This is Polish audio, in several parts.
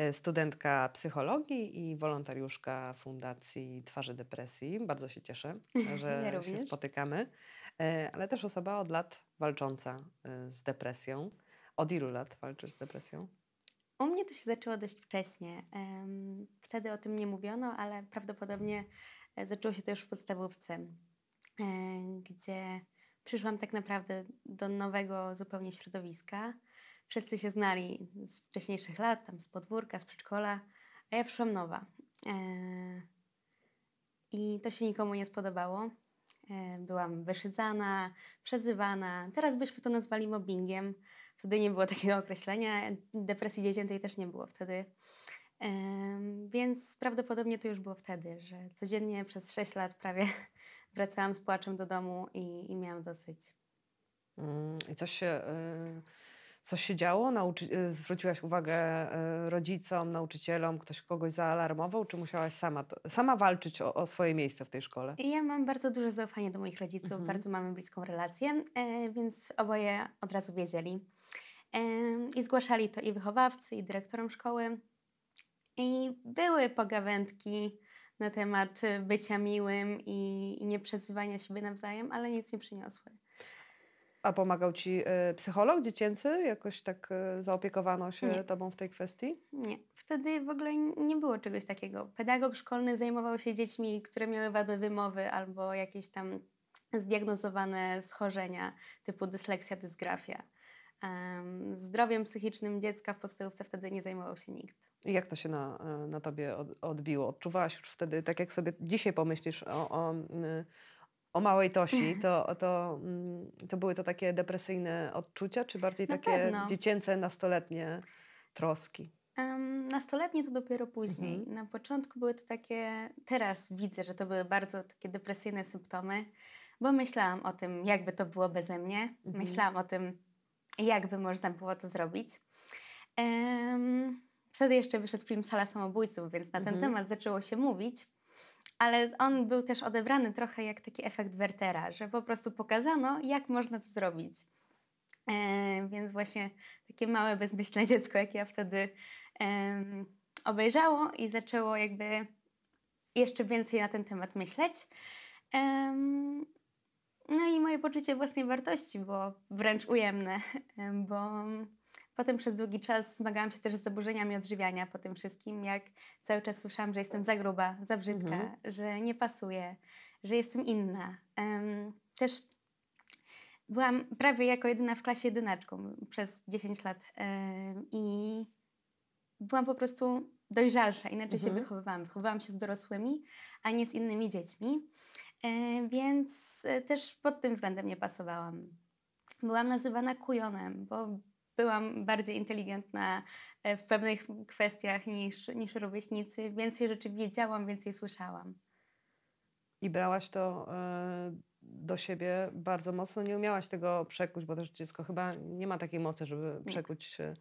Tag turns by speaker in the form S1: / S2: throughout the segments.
S1: E, Studentka psychologii i wolontariuszka Fundacji Twarzy Depresji. Bardzo się cieszę, że
S2: Ja
S1: się
S2: również.
S1: spotykamy. E, Ale też osoba od lat walcząca e, z depresją. Od ilu lat walczysz z depresją?
S2: U mnie to się zaczęło dość wcześnie. Wtedy o tym nie mówiono, ale prawdopodobnie zaczęło się to już w podstawówce, gdzie przyszłam tak naprawdę do nowego zupełnie środowiska. Wszyscy się znali z wcześniejszych lat, tam z podwórka, z przedszkola, a ja przyszłam nowa. E, I to się nikomu nie spodobało. E, Byłam wyszydzana, przezywana. Teraz byśmy to nazwali mobbingiem. Wtedy nie było takiego określenia. Depresji dziecięcej też nie było wtedy. Em, Więc prawdopodobnie to już było wtedy, że codziennie przez 6 lat prawie wracałam z płaczem do domu i, i miałam dosyć.
S1: Mm, I coś się, y, coś się działo? Nauczy, y, zwróciłaś uwagę y, rodzicom, nauczycielom? Ktoś kogoś zaalarmował? Czy musiałaś sama, to, sama walczyć o, o swoje miejsce w tej szkole?
S2: Ja mam bardzo duże zaufanie do moich rodziców,
S1: Mhm.
S2: bardzo mamy bliską relację, e, więc oboje od razu wiedzieli. Em, I zgłaszali to i wychowawcy, i dyrektorom szkoły. I były pogawędki na temat e, bycia miłym i, i nieprzezywania siebie nawzajem, ale nic nie przyniosły.
S1: A pomagał ci y, psycholog dziecięcy? Jakoś tak y, zaopiekowano się
S2: Nie.
S1: tobą w tej kwestii?
S2: Nie, wtedy w ogóle nie było czegoś takiego. Pedagog szkolny zajmował się dziećmi, które miały wady wymowy albo jakieś tam zdiagnozowane schorzenia typu dysleksja, dysgrafia. Em, zdrowiem psychicznym dziecka w podstawówce wtedy nie zajmował się nikt.
S1: I jak to się na, y, na tobie od, odbiło? Odczuwałaś już wtedy, tak jak sobie dzisiaj pomyślisz o, o, y, o małej Tosi, to, to, mm, to były to takie depresyjne odczucia, czy bardziej
S2: Na
S1: takie
S2: pewno.
S1: dziecięce, nastoletnie troski?
S2: Um, nastoletnie to dopiero później.
S1: Mhm.
S2: Na początku były to takie, teraz widzę, że to były bardzo takie depresyjne symptomy, bo myślałam o tym, jakby to było beze mnie.
S1: Mhm.
S2: Myślałam o tym, jakby można było to zrobić. Em, wtedy jeszcze wyszedł film Sala Samobójców, więc na ten
S1: Mhm.
S2: temat zaczęło się mówić. Ale on był też odebrany trochę jak taki efekt Wertera, że po prostu pokazano, jak można to zrobić. E, więc właśnie takie małe, bezmyślne dziecko, jak ja wtedy em, obejrzało i zaczęło jakby jeszcze więcej na ten temat myśleć. Em, no i moje poczucie własnej wartości było wręcz ujemne, em, bo potem przez długi czas zmagałam się też z zaburzeniami odżywiania po tym wszystkim, jak cały czas słyszałam, że jestem za gruba, za brzydka,
S1: Mhm.
S2: że nie pasuję, że jestem inna. Em, też byłam prawie jako jedyna w klasie jedynaczką przez 10 lat em, i byłam po prostu dojrzalsza, inaczej się
S1: Mhm.
S2: wychowywałam. Wychowywałam się z dorosłymi, a nie z innymi dziećmi, e, więc e, też pod tym względem nie pasowałam. Byłam nazywana kujonem, bo byłam bardziej inteligentna e, w pewnych kwestiach niż, niż rówieśnicy. Więcej rzeczy wiedziałam, więcej słyszałam.
S1: I brałaś to e, do siebie bardzo mocno, nie umiałaś tego przekuć, bo też dziecko chyba nie ma takiej mocy, żeby przekuć, e,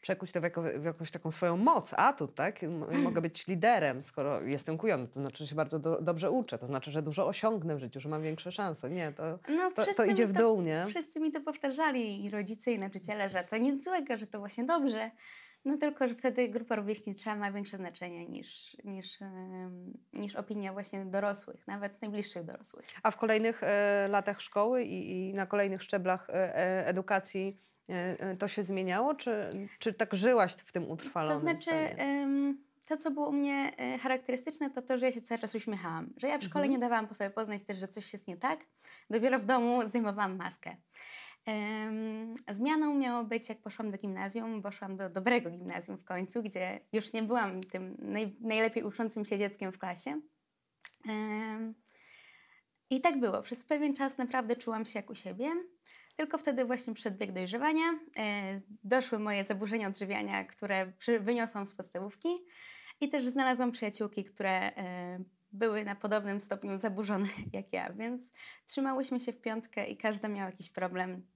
S1: przekuć to w, jako, w jakąś taką swoją moc, atut, tak? Mogę być liderem, skoro jestem kujonem, to znaczy, że się bardzo do, dobrze uczę, to znaczy, że dużo osiągnę w życiu, że mam większe szanse. Nie, to,
S2: No,
S1: to, to idzie w dół, nie?
S2: Wszyscy mi to powtarzali, i rodzice, i nauczyciele, że to nic złego, że to właśnie dobrze. No tylko, że wtedy grupa rówieśnicza ma większe znaczenie niż, niż, niż opinia właśnie dorosłych, nawet najbliższych dorosłych.
S1: A w kolejnych e, latach szkoły i, i na kolejnych szczeblach e, e, edukacji to się zmieniało, czy, czy tak żyłaś w tym utrwalonym
S2: To znaczy,
S1: stanie?
S2: to co było u mnie charakterystyczne, to to, że ja się cały czas uśmiechałam. Że ja w szkole
S1: Mhm.
S2: nie dawałam po sobie poznać też, że coś jest nie tak. Dopiero w domu zdejmowałam maskę. Zmianą miało być, jak poszłam do gimnazjum, poszłam do dobrego gimnazjum w końcu, gdzie już nie byłam tym naj, najlepiej uczącym się dzieckiem w klasie. I tak było. Przez pewien czas naprawdę czułam się jak u siebie. Tylko wtedy właśnie przyszedł bieg dojrzewania. E, doszły moje zaburzenia odżywiania, które wyniosłam z podstawówki. I też znalazłam przyjaciółki, które e, były na podobnym stopniu zaburzone jak ja, więc trzymałyśmy się w piątkę i każda miała jakiś problem.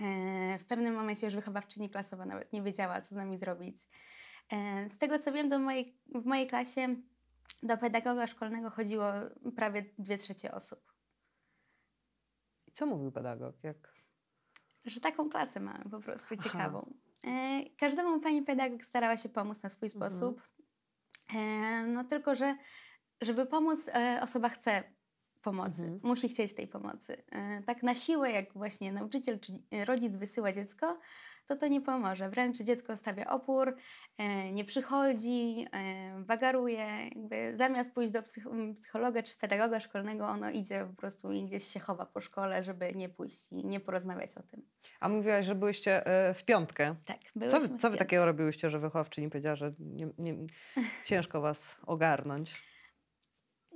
S2: E, w pewnym momencie już wychowawczyni klasowa nawet nie wiedziała, co z nami zrobić. E, z tego co wiem, do mojej, w mojej klasie do pedagoga szkolnego chodziło prawie dwie trzecie osób.
S1: I co mówił pedagog? Jak...
S2: Że taką klasę mamy po prostu
S1: Aha.
S2: ciekawą. E, każdemu pani pedagog starała się pomóc na swój
S1: Mhm.
S2: sposób. No tylko, że żeby pomóc, osoba chce pomocy,
S1: Mhm.
S2: musi chcieć tej pomocy. E, tak na siłę, jak właśnie nauczyciel czy rodzic wysyła dziecko, to to nie pomoże. Wręcz dziecko stawia opór, e, nie przychodzi, e, wagaruje. Jakby zamiast pójść do psych m, psychologa czy pedagoga szkolnego, ono idzie po prostu i gdzieś się chowa po szkole, żeby nie pójść i nie porozmawiać o tym.
S1: A mówiłaś, że byłyście w piątkę.
S2: Tak,
S1: Co,
S2: byłyśmy
S1: wy-
S2: w
S1: co wy takiego robiłyście, że wychowawczyni powiedziała, że nie, nie, ciężko was ogarnąć?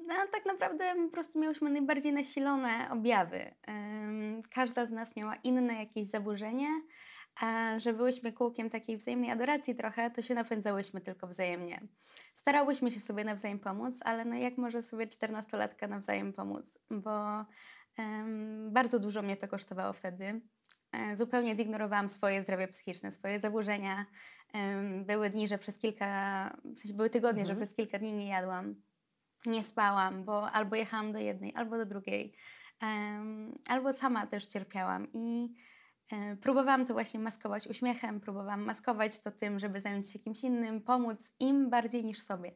S2: No, tak naprawdę po prostu miałyśmy najbardziej nasilone objawy. Każda z nas miała inne jakieś zaburzenie, a że byłyśmy kółkiem takiej wzajemnej adoracji trochę, to się napędzałyśmy tylko wzajemnie. Starałyśmy się sobie nawzajem pomóc, ale no jak może sobie czternastolatka nawzajem pomóc? Bo em, bardzo dużo mnie to kosztowało wtedy. E, zupełnie zignorowałam swoje zdrowie psychiczne, swoje zaburzenia. Były dni, że przez kilka, w sensie były tygodnie, że
S1: Mhm.
S2: przez kilka dni nie jadłam nie spałam, bo albo jechałam do jednej, albo do drugiej, em, albo sama też cierpiałam i e, próbowałam to właśnie maskować uśmiechem, próbowałam maskować to tym, żeby zająć się kimś innym, pomóc im bardziej niż sobie,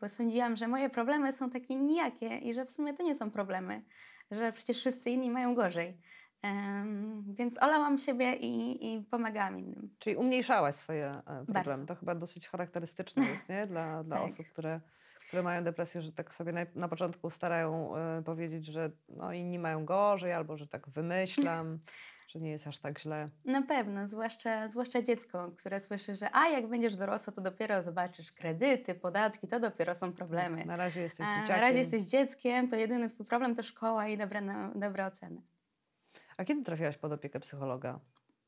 S2: bo sądziłam, że moje problemy są takie nijakie i że w sumie to nie są problemy, że przecież wszyscy inni mają gorzej. Em, więc olałam siebie i, i pomagałam innym.
S1: Czyli umniejszałaś swoje e, problemy.
S2: Bardzo.
S1: To chyba dosyć charakterystyczne jest, nie? Dla, dla
S2: Tak.
S1: osób, które, które mają depresję, że tak sobie na, na początku starają e, powiedzieć, że no, inni mają gorzej, albo że tak wymyślam, że nie jest aż tak źle.
S2: Na pewno, zwłaszcza, zwłaszcza dziecko, które słyszy, że a jak będziesz dorosła, to dopiero zobaczysz kredyty, podatki, to dopiero są problemy.
S1: Na razie jesteś
S2: A
S1: dzieciakiem.
S2: na razie jesteś dzieckiem, to jedyny twój problem to szkoła i dobre, dobre oceny.
S1: A kiedy trafiłaś pod opiekę psychologa,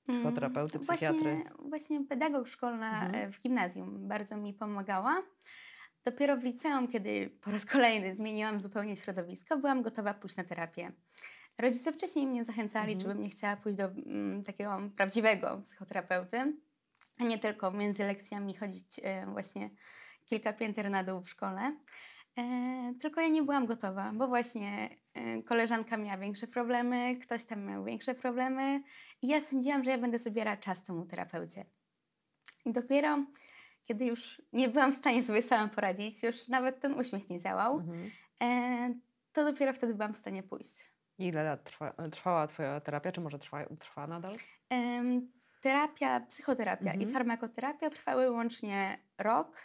S1: psychoterapeuty,
S2: Mm,
S1: psychiatry?
S2: Właśnie, właśnie pedagog szkolna
S1: Mhm.
S2: e, w gimnazjum bardzo mi pomagała. Dopiero w liceum, kiedy po raz kolejny zmieniłam zupełnie środowisko, byłam gotowa pójść na terapię. Rodzice wcześniej mnie zachęcali,
S1: Mhm.
S2: czy bym nie chciała pójść do mm, takiego prawdziwego psychoterapeuty, a nie tylko między lekcjami chodzić e, właśnie kilka pięter na dół w szkole. E, tylko ja nie byłam gotowa, bo właśnie koleżanka miała większe problemy, ktoś tam miał większe problemy i ja sądziłam, że ja będę zabierała czas temu terapeucie. I dopiero kiedy już nie byłam w stanie sobie sama poradzić, już nawet ten uśmiech nie działał,
S1: Mhm.
S2: e, to dopiero wtedy byłam w stanie pójść.
S1: Ile lat trwa, trwała twoja terapia, czy może trwa, trwa nadal?
S2: Terapia, psychoterapia
S1: Mhm.
S2: i farmakoterapia trwały łącznie rok.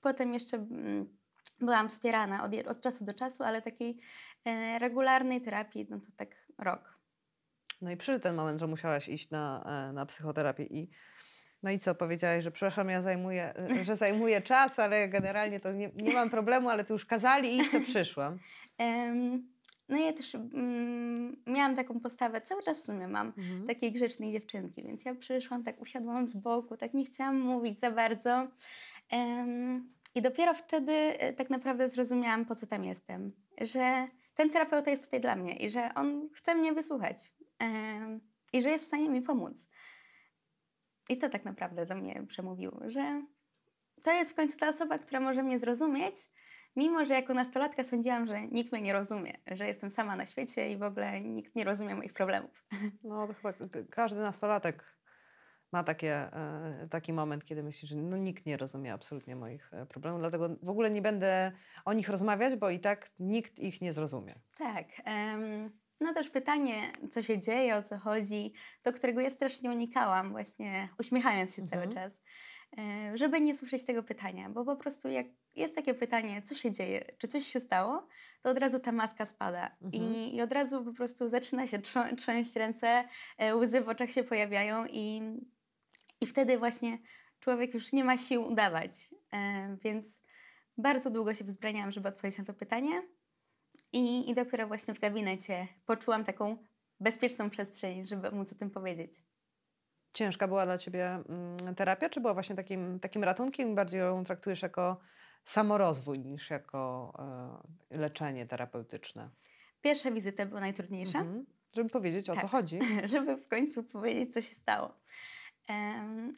S2: Potem jeszcze mm, byłam wspierana od, od czasu do czasu, ale takiej e, regularnej terapii, no to tak rok.
S1: No i przyszedł ten moment, że musiałaś iść na, e, na psychoterapię i no i co, powiedziałaś, że przepraszam, ja zajmuję, e, że zajmuję czas, ale generalnie to nie, nie mam problemu, ale tu już kazali iść, to przyszłam.
S2: Em, no ja też mm, miałam taką postawę, cały czas w sumie mam,
S1: Mhm.
S2: takiej grzecznej dziewczynki, więc ja przyszłam, tak usiadłam z boku, tak nie chciałam mówić za bardzo. Em, I dopiero wtedy e, tak naprawdę zrozumiałam, po co tam jestem. Że ten terapeuta jest tutaj dla mnie i że on chce mnie wysłuchać. I że jest w stanie mi pomóc. I to tak naprawdę do mnie przemówiło, że to jest w końcu ta osoba, która może mnie zrozumieć, mimo że jako nastolatka sądziłam, że nikt mnie nie rozumie, że jestem sama na świecie i w ogóle nikt nie rozumie moich problemów.
S1: No to chyba każdy nastolatek ma takie, e, taki moment, kiedy myśli, że no, nikt nie rozumie absolutnie moich e, problemów, dlatego w ogóle nie będę o nich rozmawiać, bo i tak nikt ich nie zrozumie.
S2: Tak. em, no też pytanie, co się dzieje, o co chodzi, do którego ja strasznie unikałam, właśnie uśmiechając się cały
S1: Mhm.
S2: czas, e, żeby nie słyszeć tego pytania, bo po prostu jak jest takie pytanie, co się dzieje, czy coś się stało, to od razu ta maska spada
S1: Mhm.
S2: I, i od razu po prostu zaczyna się trząść, ręce, łzy w oczach się pojawiają i, i wtedy właśnie człowiek już nie ma sił udawać. E, więc bardzo długo się wzbraniałam, żeby odpowiedzieć na to pytanie. I, I dopiero właśnie w gabinecie poczułam taką bezpieczną przestrzeń, żeby móc o tym powiedzieć.
S1: Ciężka była dla ciebie mm, terapia, czy była właśnie takim, takim ratunkiem? Bardziej ją traktujesz jako samorozwój niż jako e, leczenie terapeutyczne?
S2: Pierwsza wizyta była najtrudniejsza,
S1: Mhm. Żeby powiedzieć, o co
S2: Tak.
S1: chodzi.
S2: żeby w końcu powiedzieć, co się stało.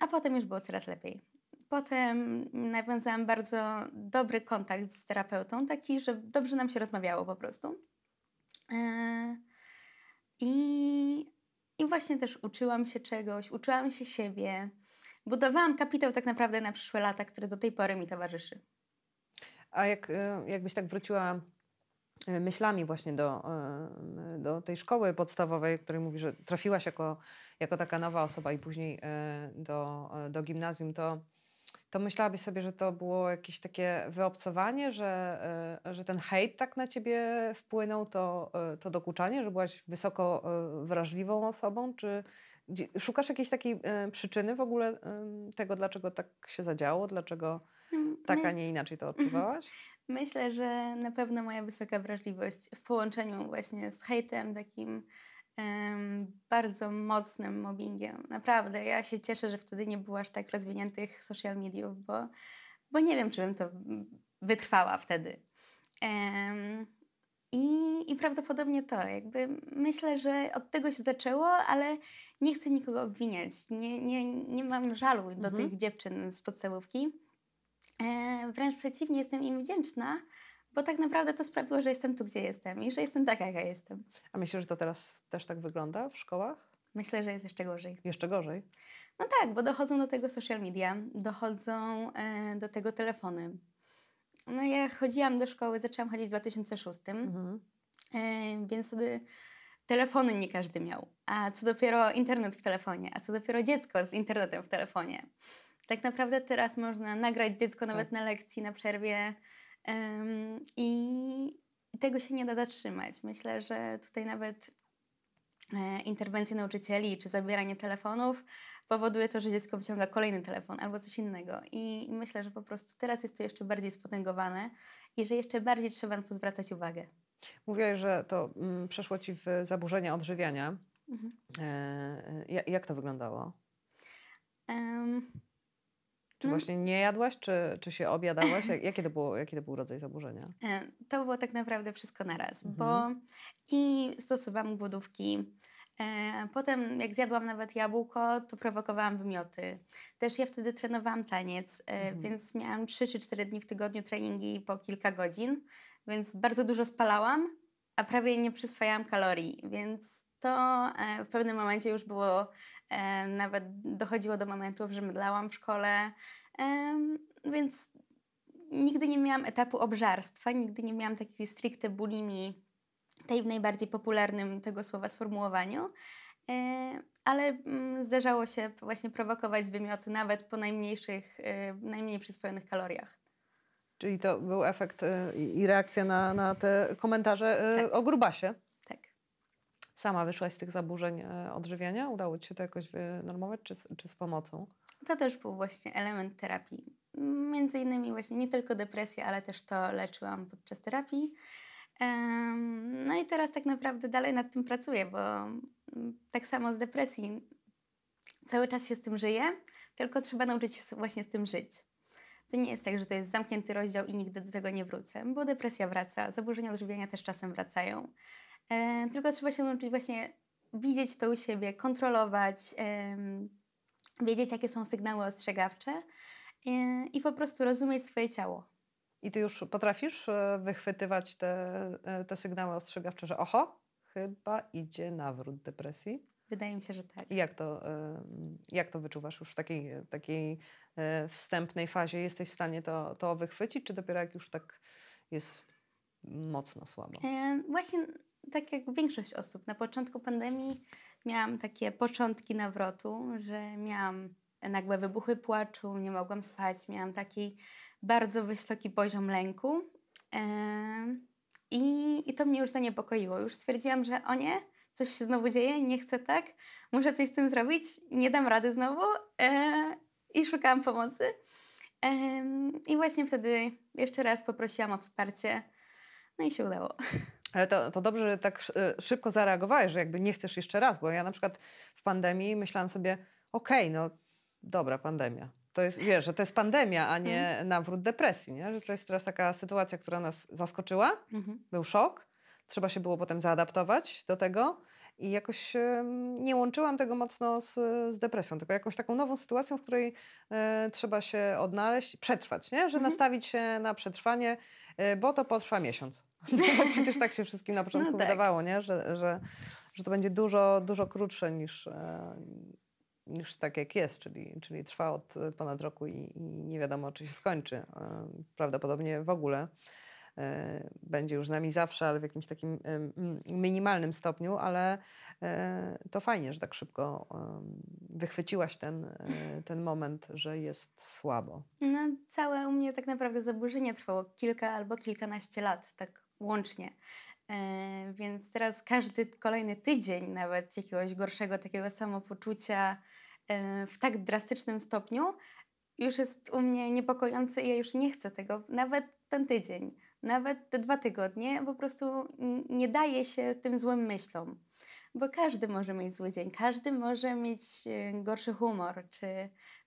S2: A potem już było coraz lepiej. Potem nawiązałam bardzo dobry kontakt z terapeutą, taki, że dobrze nam się rozmawiało po prostu. E, I, I właśnie też uczyłam się czegoś, uczyłam się siebie. Budowałam kapitał tak naprawdę na przyszłe lata, który do tej pory mi towarzyszy.
S1: A jak, e, jakbyś tak wróciła myślami właśnie do, e, do tej szkoły podstawowej, której mówi, że trafiłaś jako, jako taka nowa osoba i później e, do, e, do gimnazjum, to, to myślałabyś sobie, że to było jakieś takie wyobcowanie, że, e, że ten hejt tak na ciebie wpłynął, to, e, to dokuczanie, że byłaś wysoko e, wrażliwą osobą, czy szukasz jakiejś takiej e, przyczyny w ogóle tego, dlaczego tak się zadziało, dlaczego
S2: Mm,
S1: tak, a nie inaczej to odczuwałaś?
S2: Myślę, że na pewno moja wysoka wrażliwość w połączeniu właśnie z hejtem, takim em, bardzo mocnym mobbingiem. Naprawdę, ja się cieszę, że wtedy nie było aż tak rozwiniętych social mediów, bo, bo nie wiem, czy bym to wytrwała wtedy. Em, i, I prawdopodobnie to, jakby myślę, że od tego się zaczęło, ale nie chcę nikogo obwiniać. Nie, nie, nie mam żalu do
S1: Mhm.
S2: tych dziewczyn z podstawówki. E, wręcz przeciwnie, jestem im wdzięczna, bo tak naprawdę to sprawiło, że jestem tu, gdzie jestem i że jestem taka, jaka jestem.
S1: A myślisz, że to teraz też tak wygląda w szkołach?
S2: Myślę, że jest jeszcze gorzej.
S1: Jeszcze gorzej.
S2: No tak, bo dochodzą do tego social media, dochodzą e, do tego telefony. No ja chodziłam do szkoły, zaczęłam chodzić w 2006,
S1: Mhm.
S2: e, więc wtedy telefony nie każdy miał. A co dopiero internet w telefonie, a co dopiero dziecko z internetem w telefonie. Tak naprawdę teraz można nagrać dziecko nawet
S1: Tak.
S2: na lekcji, na przerwie em, i tego się nie da zatrzymać. Myślę, że tutaj nawet e, interwencje nauczycieli czy zabieranie telefonów powoduje to, że dziecko wyciąga kolejny telefon albo coś innego. I, myślę, że po prostu teraz jest to jeszcze bardziej spotęgowane i że jeszcze bardziej trzeba na to zwracać uwagę.
S1: Mówiłaś, że to mm, przeszło ci w zaburzenia odżywiania.
S2: Mhm.
S1: E, ja- jak to wyglądało?
S2: Em,
S1: Czy
S2: No.
S1: właśnie nie jadłaś, czy, czy się objadałaś? Jak, jakie, to było, jaki to był rodzaj zaburzenia?
S2: E, To było tak naprawdę wszystko naraz,
S1: Mhm.
S2: bo i stosowałam głodówki. E, potem, jak zjadłam nawet jabłko, to prowokowałam wymioty. Też ja wtedy trenowałam taniec, e,
S1: Mhm.
S2: więc miałam 3 czy 4 dni w tygodniu treningi po kilka godzin, więc bardzo dużo spalałam, a prawie nie przyswajałam kalorii, więc to w pewnym momencie już było, nawet dochodziło do momentów, że mdlałam w szkole, em, więc nigdy nie miałam etapu obżarstwa, nigdy nie miałam takiej stricte bulimii, tej w najbardziej popularnym tego słowa sformułowaniu, e, ale mm, zdarzało się właśnie prowokować wymioty nawet po najmniejszych, e, najmniej przyswojonych kaloriach.
S1: Czyli to był efekt e, i reakcja na, na te komentarze e,
S2: Tak.
S1: o grubasie. Sama wyszłaś z tych zaburzeń e, odżywiania? Udało ci się to jakoś wynormować, czy, czy z pomocą?
S2: To też był właśnie element terapii. Między innymi właśnie nie tylko depresję, ale też to leczyłam podczas terapii. No i teraz tak naprawdę dalej nad tym pracuję, bo mm, tak samo z depresji cały czas się z tym żyje, tylko trzeba nauczyć się właśnie z tym żyć. To nie jest tak, że to jest zamknięty rozdział i nigdy do tego nie wrócę, bo depresja wraca, zaburzenia odżywiania też czasem wracają. E, tylko trzeba się nauczyć właśnie widzieć to u siebie, kontrolować, wiedzieć, jakie są sygnały ostrzegawcze e, i po prostu rozumieć swoje ciało.
S1: I ty już potrafisz e, wychwytywać te, te sygnały ostrzegawcze, że oho, chyba idzie nawrót depresji?
S2: Wydaje mi się, że tak.
S1: I jak to, jak to wyczuwasz już w takiej, takiej wstępnej fazie? Jesteś w stanie to, to wychwycić, czy dopiero jak już tak jest mocno słabo?
S2: E, Właśnie tak jak większość osób, na początku pandemii miałam takie początki nawrotu, że miałam nagłe wybuchy płaczu, nie mogłam spać, miałam taki bardzo wysoki poziom lęku. I, I to mnie już zaniepokoiło. Już stwierdziłam, że o nie, coś się znowu dzieje, nie chcę tak, muszę coś z tym zrobić, nie dam rady znowu. E, I szukałam pomocy. I właśnie wtedy jeszcze raz poprosiłam o wsparcie. No i się udało.
S1: Ale to, to dobrze, że tak e, szybko zareagowałeś, że jakby nie chcesz jeszcze raz, bo ja na przykład w pandemii myślałam sobie, okej, no dobra, pandemia. to jest, wiesz, że to jest pandemia, a nie nawrót depresji, nie? Że to jest teraz taka sytuacja, która nas zaskoczyła,
S2: Mhm.
S1: był szok, trzeba się było potem zaadaptować do tego i jakoś nie łączyłam tego mocno z, z depresją, tylko jakąś taką nową sytuacją, w której e, trzeba się odnaleźć, przetrwać, nie? Że
S2: Mhm.
S1: nastawić się na przetrwanie, e, bo to potrwa miesiąc. Bo przecież tak się wszystkim na początku
S2: tak.
S1: wydawało, nie? Że, że, że to będzie dużo, dużo krótsze niż, e, niż tak jak jest, czyli, czyli trwa od ponad roku i, i nie wiadomo, czy się skończy. E, Prawdopodobnie w ogóle e, będzie już z nami zawsze, ale w jakimś takim minimalnym stopniu, ale to fajnie, że tak szybko wychwyciłaś ten, ten moment, że jest słabo.
S2: No, całe u mnie tak naprawdę zaburzenie trwało kilka albo kilkanaście lat, tak łącznie. E, więc teraz każdy kolejny tydzień, nawet jakiegoś gorszego takiego samopoczucia e, w tak drastycznym stopniu, już jest u mnie niepokojący i ja już nie chcę tego, nawet ten tydzień, nawet te dwa tygodnie, po prostu nie daje się tym złym myślom. Bo każdy może mieć zły dzień, każdy może mieć e, gorszy humor, czy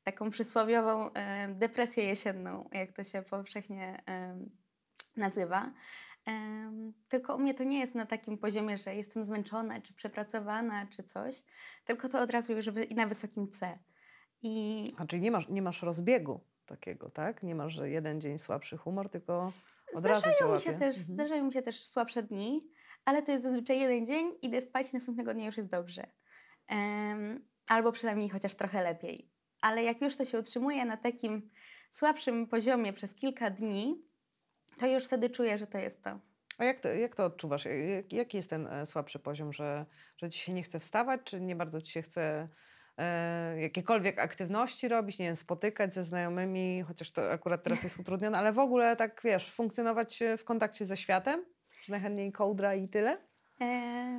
S2: taką przysłowiową depresję jesienną, jak to się powszechnie nazywa. Tylko u mnie to nie jest na takim poziomie, że jestem zmęczona, czy przepracowana, czy coś, tylko to od razu już na wysokim C. I
S1: A czyli nie masz, nie masz rozbiegu takiego, tak? Nie masz, że jeden dzień słabszy humor, tylko od razu cię
S2: zdarzają mi, się
S1: łapie.
S2: też,
S1: Mhm.
S2: zdarzają mi się też słabsze dni, ale to jest zazwyczaj jeden dzień, idę spać, następnego dnia już jest dobrze. Albo przynajmniej chociaż trochę lepiej. Ale jak już to się utrzymuje na takim słabszym poziomie przez kilka dni, to już wtedy czuję, że to jest to.
S1: A jak to, jak to odczuwasz? Jak, jaki jest ten e, słabszy poziom, że, że ci się nie chce wstawać, czy nie bardzo ci się chce e, jakiekolwiek aktywności robić, nie wiem, spotykać ze znajomymi, chociaż to akurat teraz jest utrudnione, ale w ogóle tak, wiesz, funkcjonować e, w kontakcie ze światem? Najchętniej kołdra i tyle?
S2: E,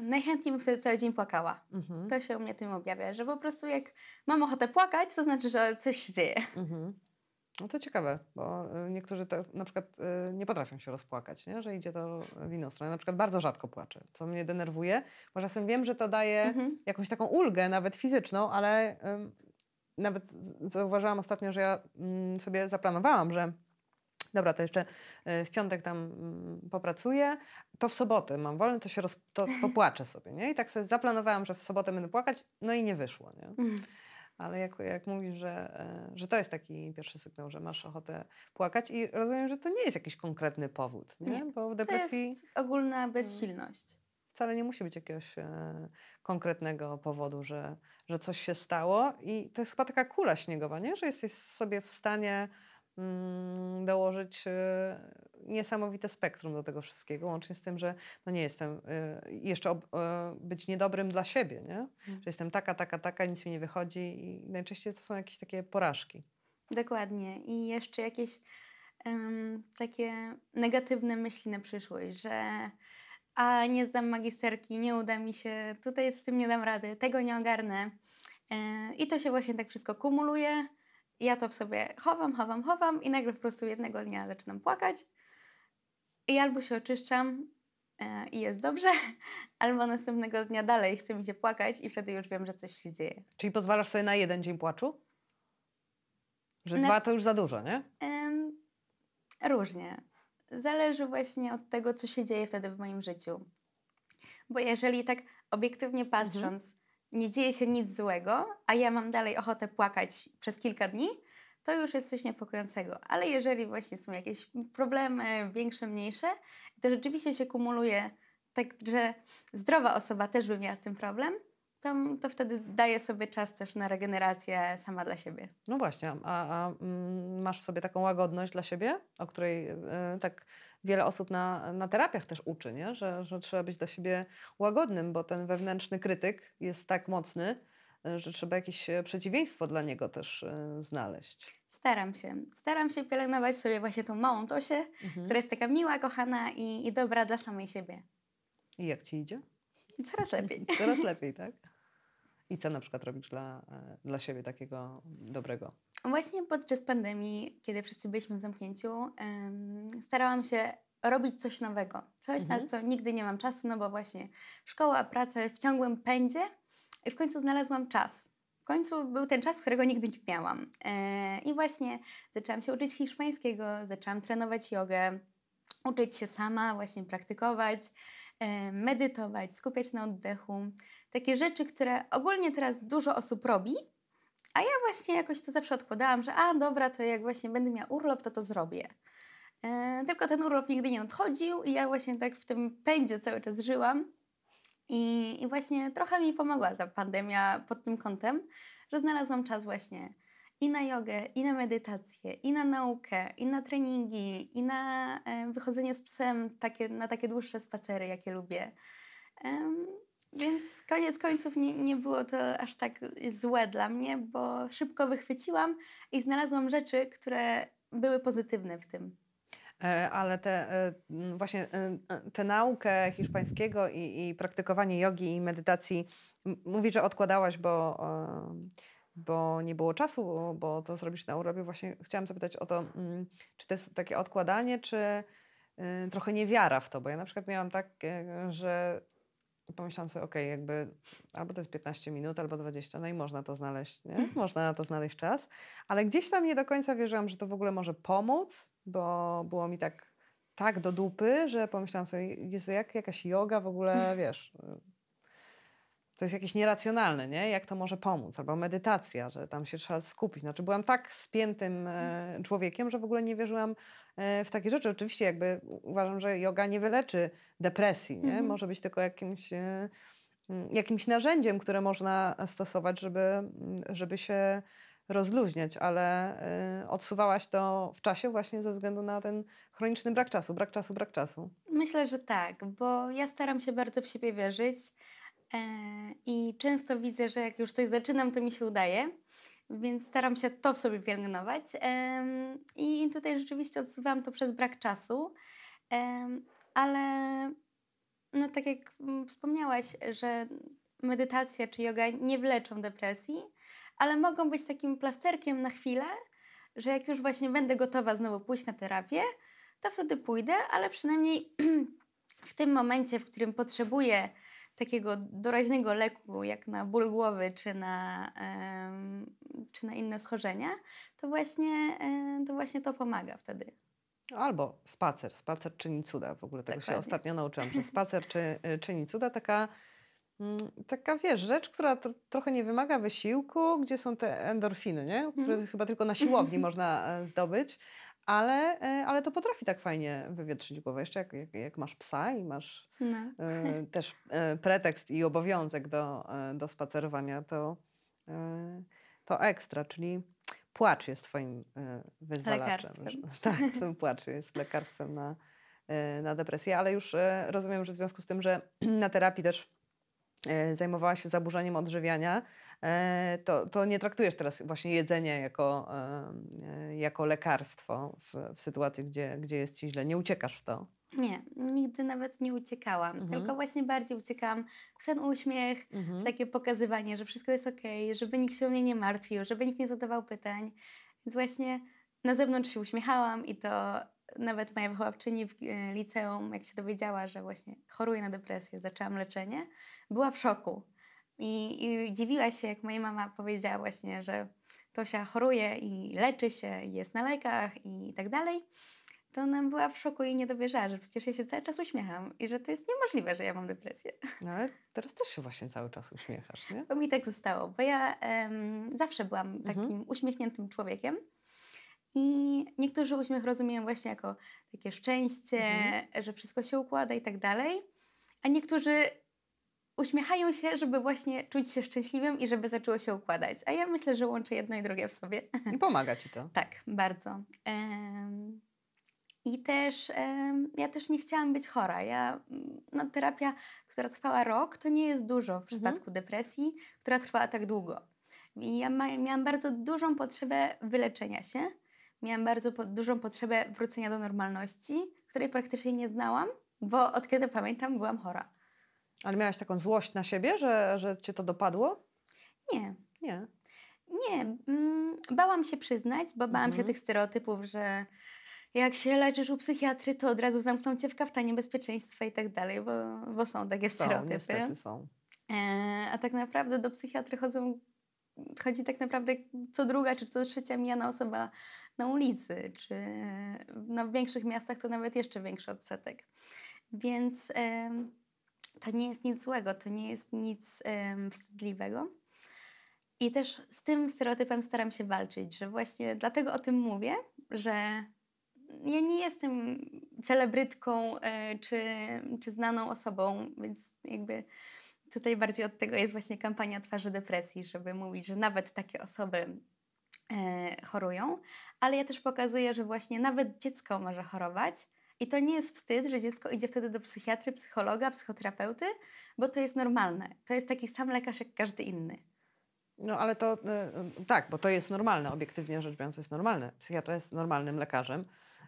S2: najchętniej bym wtedy cały dzień płakała.
S1: Mhm.
S2: To się u mnie tym objawia, że po prostu jak mam ochotę płakać, to znaczy, że coś się dzieje.
S1: Mhm. No to ciekawe, bo y, niektórzy to na przykład y, nie potrafią się rozpłakać, nie? że idzie to w inną stronę. Na przykład bardzo rzadko płaczę, co mnie denerwuje, bo czasem wiem, że to daje
S2: Mhm.
S1: jakąś taką ulgę, nawet fizyczną, ale ym, nawet zauważyłam ostatnio, że ja mm, sobie zaplanowałam, że dobra, to jeszcze y, w piątek tam mm, popracuję, to w sobotę mam wolne, to się roz, to, popłaczę sobie, nie? I tak sobie zaplanowałam, że w sobotę będę płakać, no i nie wyszło, nie?
S2: Mhm.
S1: Ale jak, jak mówisz, że, e, że to jest taki pierwszy sygnał, że masz ochotę płakać i rozumiem, że to nie jest jakiś konkretny powód, nie?
S2: Nie.
S1: Bo w
S2: To
S1: depresji
S2: jest ogólna bezsilność.
S1: wcale nie musi być jakiegoś e, konkretnego powodu, że, że coś się stało i to jest chyba taka kula śniegowa, nie? Że jesteś sobie w stanie mm, dołożyć e, niesamowite spektrum do tego wszystkiego, łącznie z tym, że no nie jestem, e, jeszcze e, być niedobrym dla siebie, nie? Że jestem taka, taka, taka, nic mi nie wychodzi i najczęściej to są jakieś takie porażki.
S2: Dokładnie. I jeszcze jakieś em, takie negatywne myśli na przyszłość, że a nie zdam magisterki, nie uda mi się, tutaj z tym nie dam rady, tego nie ogarnę. E, I to się właśnie tak wszystko kumuluje. Ja to w sobie chowam, chowam, chowam i nagle po prostu jednego dnia zaczynam płakać i albo się oczyszczam e, i jest dobrze, albo następnego dnia dalej chce mi się płakać i wtedy już wiem, że coś się dzieje.
S1: Czyli pozwalasz sobie na jeden dzień płaczu? Że
S2: Na-
S1: dwa to już za dużo, nie?
S2: Em, różnie. Zależy właśnie od tego, co się dzieje wtedy w moim życiu. Bo jeżeli tak obiektywnie patrząc, nie dzieje się nic złego, a ja mam dalej ochotę płakać przez kilka dni, to już jest coś niepokojącego. Ale jeżeli właśnie są jakieś problemy, większe, mniejsze, to rzeczywiście się kumuluje tak, że zdrowa osoba też by miała z tym problem, to, to wtedy daje sobie czas też na regenerację sama dla siebie.
S1: No właśnie, a, a mm, masz w sobie taką łagodność dla siebie, o której y, tak wiele osób na, na terapiach też uczy, nie? Że, że trzeba być dla siebie łagodnym, bo ten wewnętrzny krytyk jest tak mocny, y, że trzeba jakieś e, przeciwieństwo dla niego też y, znaleźć.
S2: Staram się. Staram się pielęgnować sobie właśnie tą małą Tosię,
S1: Mhm.
S2: która jest taka miła, kochana i, i dobra dla samej siebie.
S1: I jak ci idzie?
S2: Coraz lepiej.
S1: Coraz lepiej, tak? I co na przykład robisz dla, e, dla siebie takiego dobrego?
S2: Właśnie podczas pandemii, kiedy wszyscy byliśmy w zamknięciu, starałam się robić coś nowego. Coś,
S1: Mhm.
S2: na co nigdy nie mam czasu, no bo właśnie szkoła, praca w ciągłym pędzie i w końcu znalazłam czas. końcu był ten czas, którego nigdy nie miałam. E, I właśnie zaczęłam się uczyć hiszpańskiego, zaczęłam trenować jogę, uczyć się sama, właśnie praktykować, e, medytować, skupiać na oddechu. Takie rzeczy, które ogólnie teraz dużo osób robi, a ja właśnie jakoś to zawsze odkładałam, że a dobra, to jak właśnie będę miała urlop, to to zrobię. E, tylko ten urlop nigdy nie odchodził i ja właśnie tak w tym pędzie cały czas żyłam. I, I właśnie trochę mi pomogła ta pandemia pod tym kątem, że znalazłam czas właśnie i na jogę, i na medytację, i na naukę, i na treningi, i na e, wychodzenie z psem takie, na takie dłuższe spacery, jakie lubię. Więc koniec końców nie, nie było to aż tak złe dla mnie, bo szybko wychwyciłam i znalazłam rzeczy, które były pozytywne w tym.
S1: E, ale te, e, właśnie e, tę naukę hiszpańskiego i, i praktykowanie jogi i medytacji, mówi, że odkładałaś, bo, bo nie było czasu, bo to zrobisz na urlopie. Właśnie chciałam zapytać o to, czy to jest takie odkładanie, czy trochę niewiara w to, bo ja na przykład miałam tak, że pomyślałam sobie, okej, okay, jakby albo to jest 15 minut, albo 20, no i można to znaleźć, nie? Można na to znaleźć czas, ale gdzieś tam nie do końca wierzyłam, że to w ogóle może pomóc, bo było mi tak, tak do dupy, że pomyślałam sobie, jest jak jakaś yoga w ogóle, wiesz, to jest jakieś nieracjonalne, nie? Jak to może pomóc? Albo medytacja, że tam się trzeba skupić. Znaczy byłam tak spiętym e, człowiekiem, że w ogóle nie wierzyłam e, w takie rzeczy. Oczywiście jakby uważam, że yoga nie wyleczy depresji, nie? Mhm. Może być tylko jakimś, e, jakimś narzędziem, które można stosować, żeby, żeby się rozluźniać, ale y, odsuwałaś to w czasie właśnie ze względu na ten chroniczny brak czasu, brak czasu, brak czasu.
S2: Myślę, że tak, bo ja staram się bardzo w siebie wierzyć i często widzę, że jak już coś zaczynam, to mi się udaje, więc staram się to w sobie pielęgnować. E, i tutaj rzeczywiście odsuwałam to przez brak czasu, e, ale no tak jak wspomniałaś, że medytacja czy yoga nie wleczą depresji, ale mogą być takim plasterkiem na chwilę, że jak już właśnie będę gotowa znowu pójść na terapię, to wtedy pójdę, ale przynajmniej w tym momencie, w którym potrzebuję takiego doraźnego leku, jak na ból głowy czy na, czy na inne schorzenia, to właśnie, to właśnie to pomaga wtedy.
S1: Albo spacer. Spacer czyni cuda. W ogóle tego Dokładnie. się ostatnio nauczyłam, że spacer czy, y, czyni cuda. Taka Mm, taka, wiesz, rzecz, która trochę nie wymaga wysiłku, gdzie są te endorfiny, nie? które mm. chyba tylko na siłowni można e, zdobyć, ale, e, ale to potrafi tak fajnie wywietrzyć głowę. Jeszcze jak, jak, jak masz psa i masz no. e, też e, pretekst i obowiązek do, e, do spacerowania, to, to ekstra, czyli płacz jest twoim wyzwalaczem. Tak, ten płacz jest lekarstwem na, na depresję, ale już rozumiem, że w związku z tym, że na terapii też zajmowała się zaburzeniem odżywiania, to, to nie traktujesz teraz właśnie jedzenia jako, e, jako lekarstwo w, w sytuacji, gdzie, gdzie jest ci źle. Nie uciekasz w to.
S2: Nie, nigdy nawet nie uciekałam, mhm. tylko właśnie bardziej uciekałam w ten uśmiech, mhm. w takie pokazywanie, że wszystko jest ok, żeby nikt się o mnie nie martwił, żeby nikt nie zadawał pytań. Więc właśnie na zewnątrz się uśmiechałam i to nawet moja wychowawczyni w liceum, jak się dowiedziała, że właśnie choruję na depresję, zaczęłam leczenie, była w szoku. I, I dziwiła się, jak moja mama powiedziała właśnie, że Tosia choruje i leczy się, i jest na lekach i tak dalej. To ona była w szoku i nie dowierzała, że przecież ja się cały czas uśmiecham i że to jest niemożliwe, że ja mam depresję.
S1: No ale teraz też się właśnie cały czas uśmiechasz, nie?
S2: To mi tak zostało, bo ja um, zawsze byłam mhm. takim mhm. uśmiechniętym człowiekiem. I niektórzy uśmiech rozumieją właśnie jako takie szczęście, mhm. że wszystko się układa i tak dalej. A niektórzy uśmiechają się, żeby właśnie czuć się szczęśliwym i żeby zaczęło się układać. A ja myślę, że łączę jedno i drugie w sobie.
S1: I pomaga ci to.
S2: tak, bardzo. Um, I też um, ja też nie chciałam być chora. Ja, no, terapia, która trwała rok, to nie jest dużo w mhm. przypadku depresji, która trwała tak długo. I ja miałam bardzo dużą potrzebę wyleczenia się. Miałam bardzo po, dużą potrzebę wrócenia do normalności, której praktycznie nie znałam, bo od kiedy pamiętam, byłam chora.
S1: Ale miałaś taką złość na siebie, że, że cię to dopadło?
S2: Nie.
S1: Nie.
S2: Nie. Mm, bałam się przyznać, bo bałam mhm. się tych stereotypów, że jak się leczysz u psychiatry, to od razu zamkną cię w kaftanie bezpieczeństwa i tak dalej, bo, bo są takie
S1: są,
S2: stereotypy.
S1: Niestety są.
S2: E, a tak naprawdę do psychiatry chodzą chodzi tak naprawdę co druga czy co trzecia mijana osoba na ulicy, czy no, w większych miastach to nawet jeszcze większy odsetek. Więc to nie jest nic złego, to nie jest nic wstydliwego. I też z tym stereotypem staram się walczyć, że właśnie dlatego o tym mówię, że ja nie jestem celebrytką e, czy, czy znaną osobą, więc jakby tutaj bardziej od tego jest właśnie kampania Twarzy Depresji, żeby mówić, że nawet takie osoby e, chorują, ale ja też pokazuję, że właśnie nawet dziecko może chorować. I to nie jest wstyd, że dziecko idzie wtedy do psychiatry, psychologa, psychoterapeuty, bo to jest normalne. To jest taki sam lekarz jak każdy inny.
S1: No ale to y, tak, bo to jest normalne, obiektywnie rzecz biorąc jest normalne. Psychiatra jest normalnym lekarzem,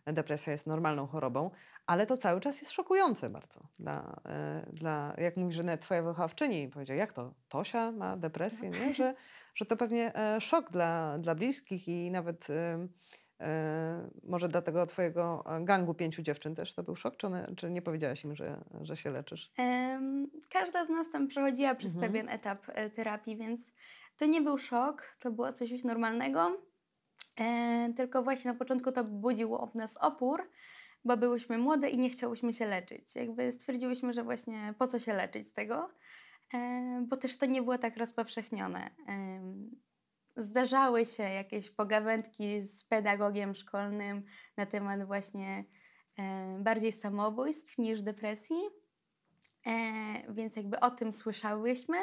S1: depresja jest normalną chorobą, ale to cały czas jest szokujące bardzo. Dla, y, dla, jak mówisz, że nawet twoja wychowawczyni powiedział, jak to, Tosia ma depresję, nie? Że, że to pewnie e, szok dla, dla bliskich i nawet y, może dla tego twojego gangu pięciu dziewczyn też to był szok, czy, one, czy nie powiedziałaś im, że, że się leczysz? Um,
S2: każda z nas tam przechodziła przez mhm. pewien etap e, terapii, więc to nie był szok, to było coś normalnego, e, tylko właśnie na początku to budziło w nas opór, bo byłyśmy młode i nie chciałyśmy się leczyć. Jakby stwierdziłyśmy, że właśnie po co się leczyć z tego, e, bo też to nie było tak rozpowszechnione. E, zdarzały się jakieś pogawędki z pedagogiem szkolnym na temat właśnie e, bardziej samobójstw niż depresji, e, więc jakby o tym słyszałyśmy.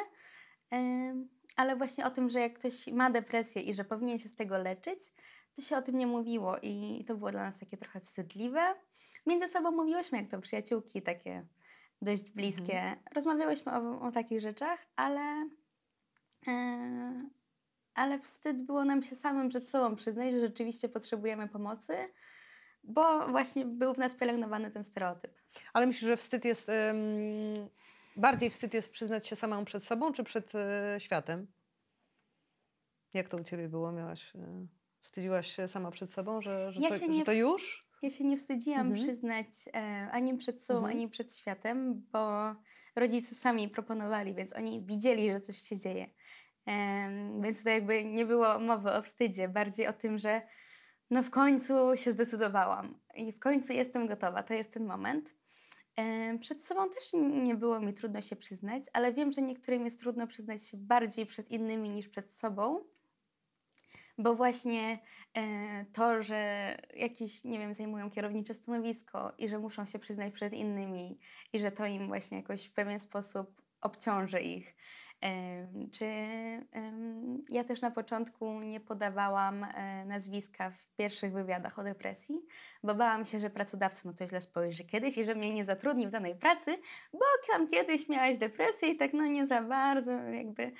S2: E, ale właśnie o tym, że jak ktoś ma depresję i że powinien się z tego leczyć, to się o tym nie mówiło i to było dla nas takie trochę wstydliwe. Między sobą mówiłyśmy jak to przyjaciółki, takie dość bliskie. Mhm. Rozmawiałyśmy o, o, takich rzeczach, ale, ale wstyd było nam się samym przed sobą przyznać, że rzeczywiście potrzebujemy pomocy, bo właśnie był w nas pielęgnowany ten stereotyp.
S1: Ale myślę, że wstyd jest Bardziej wstyd jest przyznać się samemu przed sobą, czy przed y, światem? Jak to u ciebie było? Miałaś, y, wstydziłaś się sama przed sobą, że, że, ja to, że to, już?
S2: Ja się nie wstydziłam mhm. przyznać e, ani przed sobą, mhm. ani przed światem, bo rodzice sami proponowali, więc oni widzieli, że coś się dzieje. Więc to jakby nie było mowy o wstydzie, bardziej o tym, że no w końcu się zdecydowałam i w końcu jestem gotowa, to jest ten moment. Przed sobą też nie było mi trudno się przyznać, ale wiem, że niektórym jest trudno przyznać się bardziej przed innymi niż przed sobą, bo właśnie e, to, że jakieś, nie wiem, zajmują kierownicze stanowisko i że muszą się przyznać przed innymi i że to im właśnie jakoś w pewien sposób obciąży ich, czy ja też na początku nie podawałam e, nazwiska w pierwszych wywiadach o depresji, bo bałam się, że pracodawca na to źle spojrzy kiedyś i że mnie nie zatrudni w danej pracy, bo tam kiedyś miałaś depresję i tak no nie za bardzo jakby...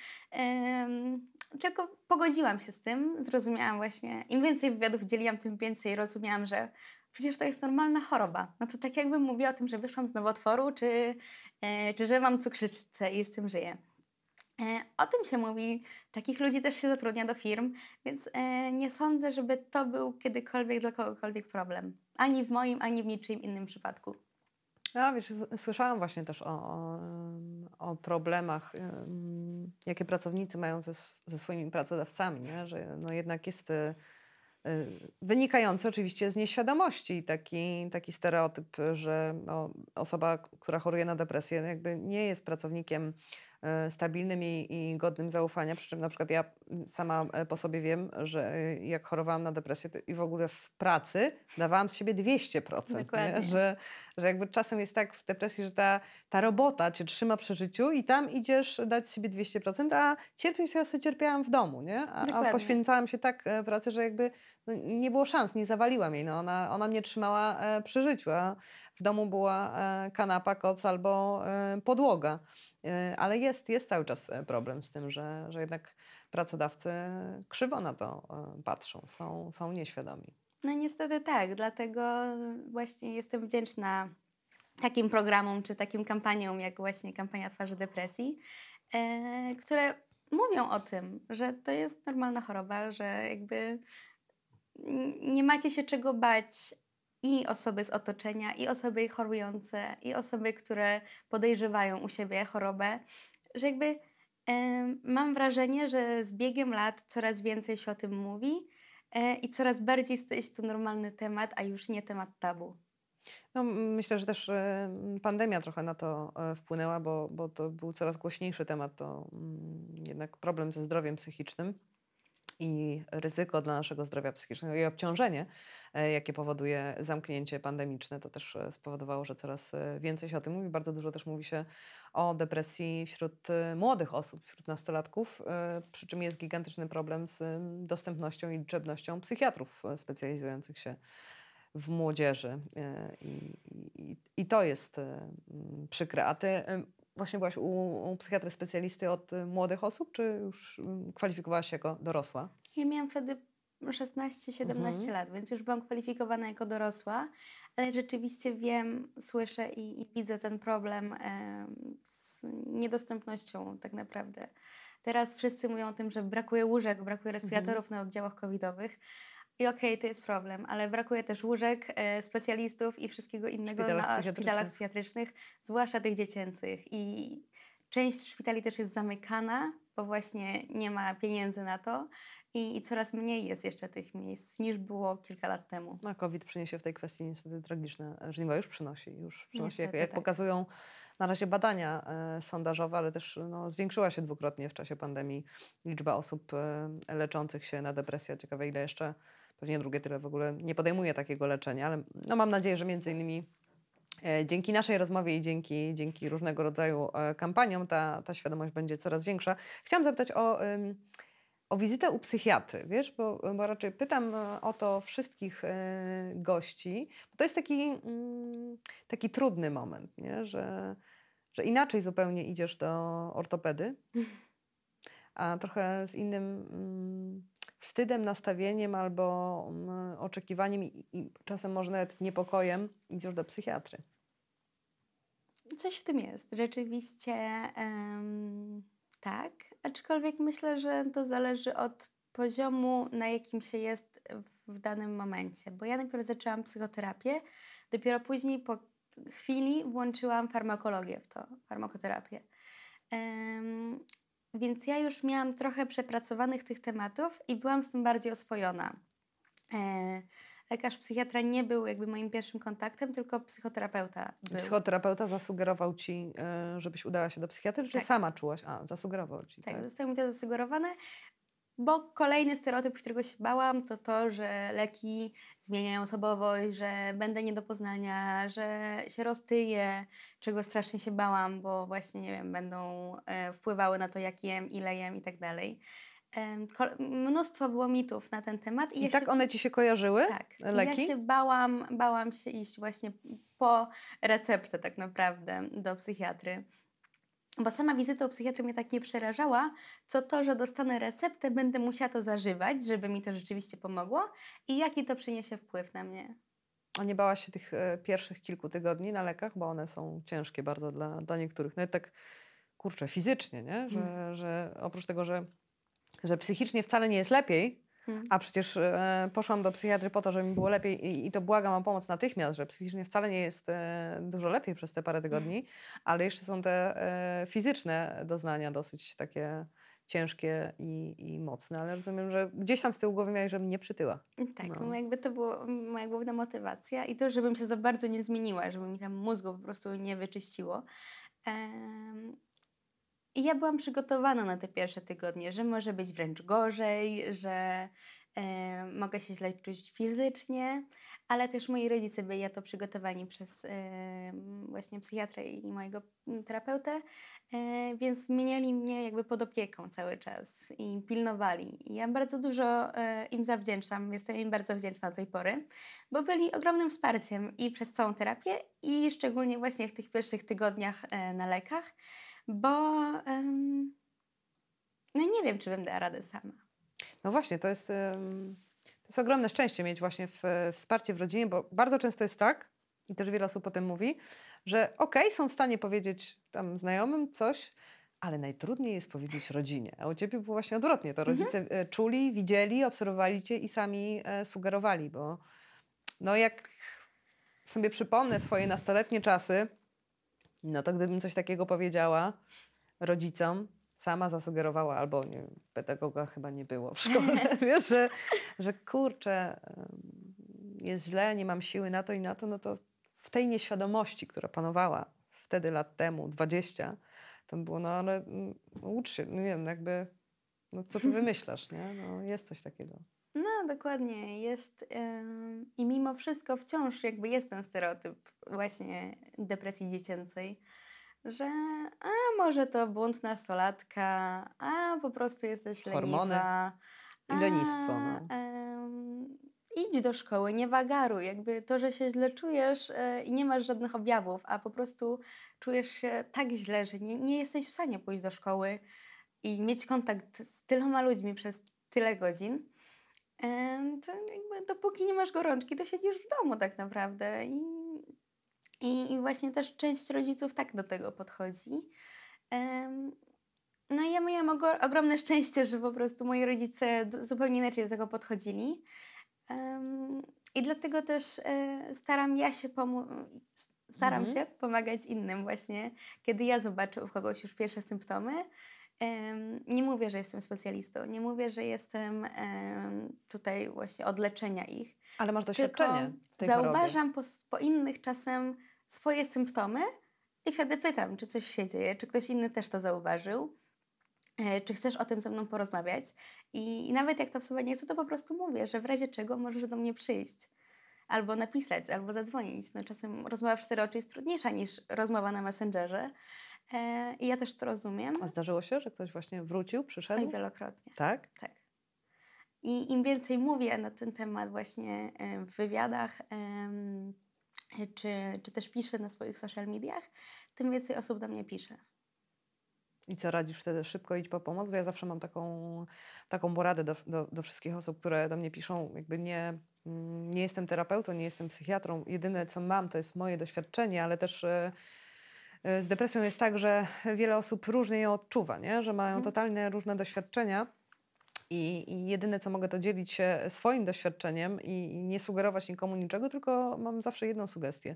S2: Tylko pogodziłam się z tym, zrozumiałam właśnie, im więcej wywiadów dzieliłam, tym więcej rozumiałam, że przecież to jest normalna choroba. No to tak jakbym mówiła o tym, że wyszłam z nowotworu, czy, e, czy że mam cukrzycę i z tym żyję. E, o tym się mówi, takich ludzi też się zatrudnia do firm, więc e, nie sądzę, żeby to był kiedykolwiek dla kogokolwiek problem. Ani w moim, ani w niczym innym przypadku.
S1: Ja wiesz, słyszałam właśnie też o, o, o problemach, jakie pracownicy mają ze, ze swoimi pracodawcami, nie? że no jednak jest e, wynikający oczywiście z nieświadomości taki, taki stereotyp, że no, osoba, która choruje na depresję, jakby nie jest pracownikiem stabilnym i, i, godnym zaufania. Przy czym na przykład ja sama e, po sobie wiem, że e, jak chorowałam na depresję i w ogóle w pracy dawałam z siebie 200%. Nie? Że, że jakby czasem jest tak w depresji, że ta, ta robota cię trzyma przy życiu i tam idziesz dać z siebie 200%, a cierpieć ja sobie cierpiałam w domu, nie? A, a poświęcałam się tak pracy, że jakby no, nie było szans, nie zawaliłam jej. No, ona, ona mnie trzymała przy życiu, a w domu była kanapa, koc albo podłoga. E, ale jest, jest cały czas e, problem z tym, że, że jednak pracodawcy krzywo na to e, patrzą, są, są nieświadomi.
S2: No niestety tak, dlatego właśnie jestem wdzięczna takim programom czy takim kampaniom, jak właśnie kampania Twarzy Depresji, e, które mówią o tym, że to jest normalna choroba, że jakby nie macie się czego bać, i osoby z otoczenia, i osoby chorujące, i osoby, które podejrzewają u siebie chorobę, że jakby Em, Mam wrażenie, że z biegiem lat coraz więcej się o tym mówi e, i coraz bardziej się to normalny temat, a już nie temat tabu.
S1: No, myślę, że też e, pandemia trochę na to e, wpłynęła, bo, bo to był coraz głośniejszy temat. To mm, jednak problem ze zdrowiem psychicznym i ryzyko dla naszego zdrowia psychicznego i obciążenie, e, jakie powoduje zamknięcie pandemiczne, to też e, spowodowało, że coraz e, więcej się o tym mówi. Bardzo dużo też mówi się o depresji wśród młodych osób, wśród nastolatków, przy czym jest gigantyczny problem z dostępnością i liczebnością psychiatrów specjalizujących się w młodzieży. I, i, i to jest przykre. A ty właśnie byłaś u, u psychiatry specjalisty od e, młodych osób, czy już mm, kwalifikowałaś się jako dorosła?
S2: Ja miałam wtedy 16-17
S1: Mhm.
S2: lat, więc już byłam kwalifikowana jako dorosła, ale rzeczywiście wiem, słyszę i, i widzę ten problem em, z niedostępnością tak naprawdę. Teraz wszyscy mówią o tym, że brakuje łóżek, brakuje respiratorów na oddziałach covidowych. I okej, to jest problem, ale brakuje też łóżek, e, specjalistów i wszystkiego innego
S1: szpitalach
S2: na
S1: psychiatrycznych.
S2: szpitalach psychiatrycznych, zwłaszcza tych dziecięcych. I część szpitali też jest zamykana, bo właśnie nie ma pieniędzy na to. I, I coraz mniej jest jeszcze tych miejsc niż było kilka lat temu.
S1: No, COVID przyniesie w tej kwestii niestety tragiczne żniwa. Już przynosi, już przynosi. Jak,
S2: Niestety
S1: jak
S2: tak.
S1: pokazują na razie badania e, sondażowe, ale też no, zwiększyła się dwukrotnie w czasie pandemii liczba osób e, leczących się na depresję. Ciekawe ile jeszcze, pewnie drugie tyle w ogóle nie podejmuje takiego leczenia, ale no, mam nadzieję, że między innymi e, dzięki naszej rozmowie i dzięki, dzięki różnego rodzaju e, kampaniom ta, ta świadomość będzie coraz większa. Chciałam zapytać o, o wizytę u psychiatry, wiesz, bo, bo raczej pytam e, o to wszystkich gości, bo to jest taki, mm, taki trudny moment, nie? Że, że inaczej zupełnie idziesz do ortopedy, a trochę z innym mm, wstydem, nastawieniem albo mm, oczekiwaniem i, czasem może nawet niepokojem idziesz do psychiatry.
S2: Coś w tym jest. Rzeczywiście tak, aczkolwiek myślę, że to zależy od poziomu, na jakim się jest w- danym momencie. Bo ja najpierw zaczęłam psychoterapię, dopiero później po chwili włączyłam farmakologię w to, farmakoterapię. Em, więc ja już miałam trochę przepracowanych tych tematów i byłam z tym bardziej oswojona. E, lekarz psychiatra nie był jakby moim pierwszym kontaktem, tylko psychoterapeuta był.
S1: Psychoterapeuta zasugerował ci, e, żebyś udała się do psychiatry, czy
S2: Tak.
S1: sama czułaś? A, zasugerował ci,
S2: Tak,
S1: tak?
S2: zostało mi to zasugerowane, bo kolejny stereotyp, którego się bałam, to to, że leki zmieniają osobowość, że będę nie do poznania, że się roztyję, czego strasznie się bałam, bo właśnie, nie wiem, będą e, wpływały na to, jak jem, ile jem i tak dalej. Mnóstwo było mitów na ten temat.
S1: I
S2: ja
S1: tak
S2: się,
S1: one ci się kojarzyły?
S2: tak. I
S1: leki?
S2: Ja się bałam, bałam się iść właśnie po receptę tak naprawdę do psychiatry. Bo sama wizyta u psychiatry mnie tak nie przerażała, co to, że dostanę receptę, będę musiała to zażywać, żeby mi to rzeczywiście pomogło i jaki to przyniesie wpływ na mnie.
S1: A nie bałaś się tych e, pierwszych kilku tygodni na lekach, bo one są ciężkie bardzo dla, dla niektórych. Nawet tak, kurczę, fizycznie, nie? Że,
S2: Mm.
S1: że oprócz tego, że, że psychicznie wcale nie jest lepiej. A przecież e, poszłam do psychiatry po to, żeby mi było lepiej i, to błagam o pomoc natychmiast, że psychicznie wcale nie jest e, dużo lepiej przez te parę tygodni, ale jeszcze są te e, fizyczne doznania dosyć takie ciężkie i, i mocne, ale rozumiem, że gdzieś tam z tyłu głowy miałeś, żebym nie przytyła.
S2: Tak,
S1: No.
S2: no. jakby to była moja główna motywacja i to, żebym się za bardzo nie zmieniła, żeby mi tam mózgu po prostu nie wyczyściło. I ja byłam przygotowana na te pierwsze tygodnie, że może być wręcz gorzej, że em, mogę się źle czuć fizycznie, ale też moi rodzice byli na to przygotowani przez em, właśnie psychiatrę i mojego mm, terapeutę, e, więc mieli mnie jakby pod opieką cały czas i pilnowali. I ja bardzo dużo e, im zawdzięczam, jestem im bardzo wdzięczna do tej pory, bo byli ogromnym wsparciem i przez całą terapię i szczególnie właśnie w tych pierwszych tygodniach e, na lekach, bo em, no nie wiem, czy bym dała radę sama.
S1: No właśnie, to jest, to jest ogromne szczęście mieć właśnie w, wsparcie w rodzinie, bo bardzo często jest tak, i też wiele osób o tym mówi, że okej, są w stanie powiedzieć tam znajomym coś, ale najtrudniej jest powiedzieć rodzinie. A u ciebie było właśnie odwrotnie. To rodzice e, czuli, widzieli, obserwowali cię i sami e, sugerowali, bo no jak sobie przypomnę swoje nastoletnie czasy, no to gdybym coś takiego powiedziała rodzicom, sama zasugerowała, albo nie, pedagoga chyba nie było w szkole, wiesz, że, że kurczę, jest źle, nie mam siły na to i na to, no to w tej nieświadomości, która panowała wtedy lat temu, 20, to było, no ale mm, ucz się, no nie wiem, jakby, no co ty wymyślasz, nie? No jest coś takiego.
S2: Dokładnie. Jest ym, i mimo wszystko wciąż jakby jest ten stereotyp właśnie depresji dziecięcej, że a może to bunt nastolatka, a po prostu jesteś
S1: Hormony
S2: leniwa.
S1: i lenistwo, no.
S2: Em, idź do szkoły, nie wagaruj. Jakby to, że się źle czujesz e, i nie masz żadnych objawów, a po prostu czujesz się tak źle, że nie, nie jesteś w stanie pójść do szkoły i mieć kontakt z tyloma ludźmi przez tyle godzin, to jakby dopóki nie masz gorączki, to siedzisz w domu tak naprawdę. I, i, i właśnie też część rodziców tak do tego podchodzi. No i ja miałam ogro- ogromne szczęście, że po prostu moi rodzice zupełnie inaczej do tego podchodzili. I dlatego też e, staram ja się s- staram
S1: Mhm.
S2: się pomagać innym właśnie, kiedy ja zobaczę u kogoś już pierwsze symptomy. Nie mówię, że jestem specjalistą, nie mówię, że jestem em, tutaj właśnie od leczenia ich.
S1: Ale masz
S2: Tylko
S1: doświadczenie chorobie.
S2: zauważam po, po innych czasem swoje symptomy i wtedy pytam, czy coś się dzieje, czy ktoś inny też to zauważył, e, czy chcesz o tym ze mną porozmawiać. I, I nawet jak ta osoba nie chce, to po prostu mówię, że w razie czego możesz do mnie przyjść. Albo napisać, albo zadzwonić. No, czasem rozmowa w cztery oczy jest trudniejsza niż rozmowa na Messengerze. E, I ja też to rozumiem.
S1: A zdarzyło się, że ktoś właśnie wrócił, przyszedł?
S2: wielokrotnie.
S1: Tak?
S2: Tak. I im więcej mówię na ten temat właśnie w wywiadach, czy, czy też piszę na swoich social mediach, tym więcej osób do mnie pisze.
S1: I co radzisz wtedy? Szybko idź po pomoc? Bo ja zawsze mam taką, taką poradę do, do, do wszystkich osób, które do mnie piszą. Jakby nie, mm, nie jestem terapeutą, nie jestem psychiatrą. Jedyne, co mam, to jest moje doświadczenie, ale też e, z depresją jest tak, że wiele osób różnie ją odczuwa, nie? że mają
S2: Mhm.
S1: totalnie różne doświadczenia. I, I jedyne, co mogę, to dzielić się swoim doświadczeniem i, i nie sugerować nikomu niczego, tylko mam zawsze jedną sugestię.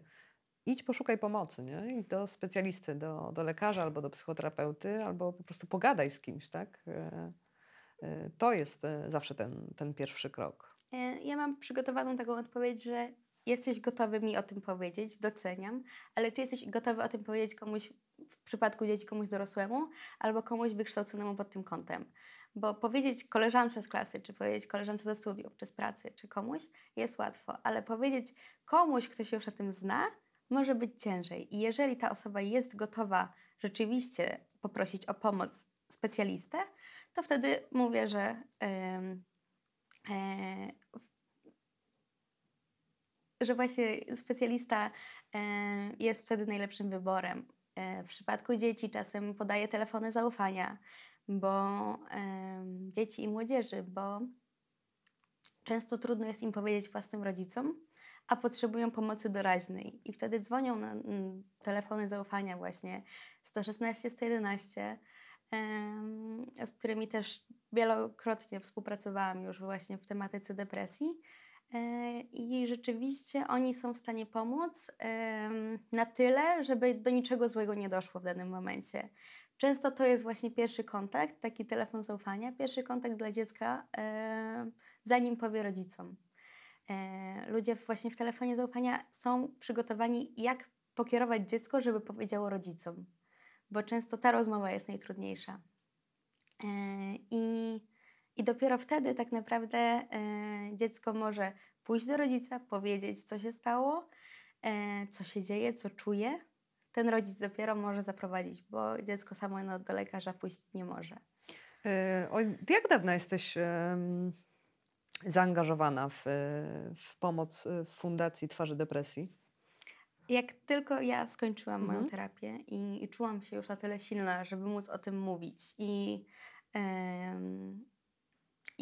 S1: Idź, poszukaj pomocy, nie? Idź do specjalisty, do, do lekarza albo do psychoterapeuty, albo po prostu pogadaj z kimś, tak? E, e, To jest e, zawsze ten, ten pierwszy krok.
S2: E, Ja mam przygotowaną taką odpowiedź, że jesteś gotowy mi o tym powiedzieć, doceniam, ale czy jesteś gotowy o tym powiedzieć komuś, w przypadku dzieci komuś dorosłemu, albo komuś wykształconemu pod tym kątem? Bo powiedzieć koleżance z klasy, czy powiedzieć koleżance ze studiów, czy z pracy, czy komuś jest łatwo, ale powiedzieć komuś, kto się już na tym zna, może być ciężej. I jeżeli ta osoba jest gotowa rzeczywiście poprosić o pomoc specjalistę, to wtedy mówię, że e, że właśnie specjalista e, jest wtedy najlepszym wyborem. E, w przypadku dzieci czasem podaję telefony zaufania, bo em, dzieci i młodzieży, bo często trudno jest im powiedzieć własnym rodzicom, a potrzebują pomocy doraźnej i wtedy dzwonią na mm, telefony zaufania właśnie 116, 111, em, z którymi też wielokrotnie współpracowałam już właśnie w tematyce depresji. E, I rzeczywiście oni są w stanie pomóc na tyle, żeby do niczego złego nie doszło w danym momencie. Często to jest właśnie pierwszy kontakt, taki telefon zaufania, pierwszy kontakt dla dziecka, em, zanim powie rodzicom. E, Ludzie właśnie w telefonie zaufania są przygotowani, jak pokierować dziecko, żeby powiedziało rodzicom, bo często ta rozmowa jest najtrudniejsza. E, I, I dopiero wtedy tak naprawdę e, dziecko może pójść do rodzica, powiedzieć, co się stało, e, co się dzieje, co czuje. Ten rodzic dopiero może zaprowadzić, bo dziecko samo no, do lekarza pójść nie może.
S1: E, ty jak dawno jesteś zaangażowana w, e, w pomoc e, w Fundacji Twarzy Depresji?
S2: Jak tylko ja skończyłam moją
S1: Mhm.
S2: terapię i, i czułam się już na tyle silna, żeby móc o tym mówić i,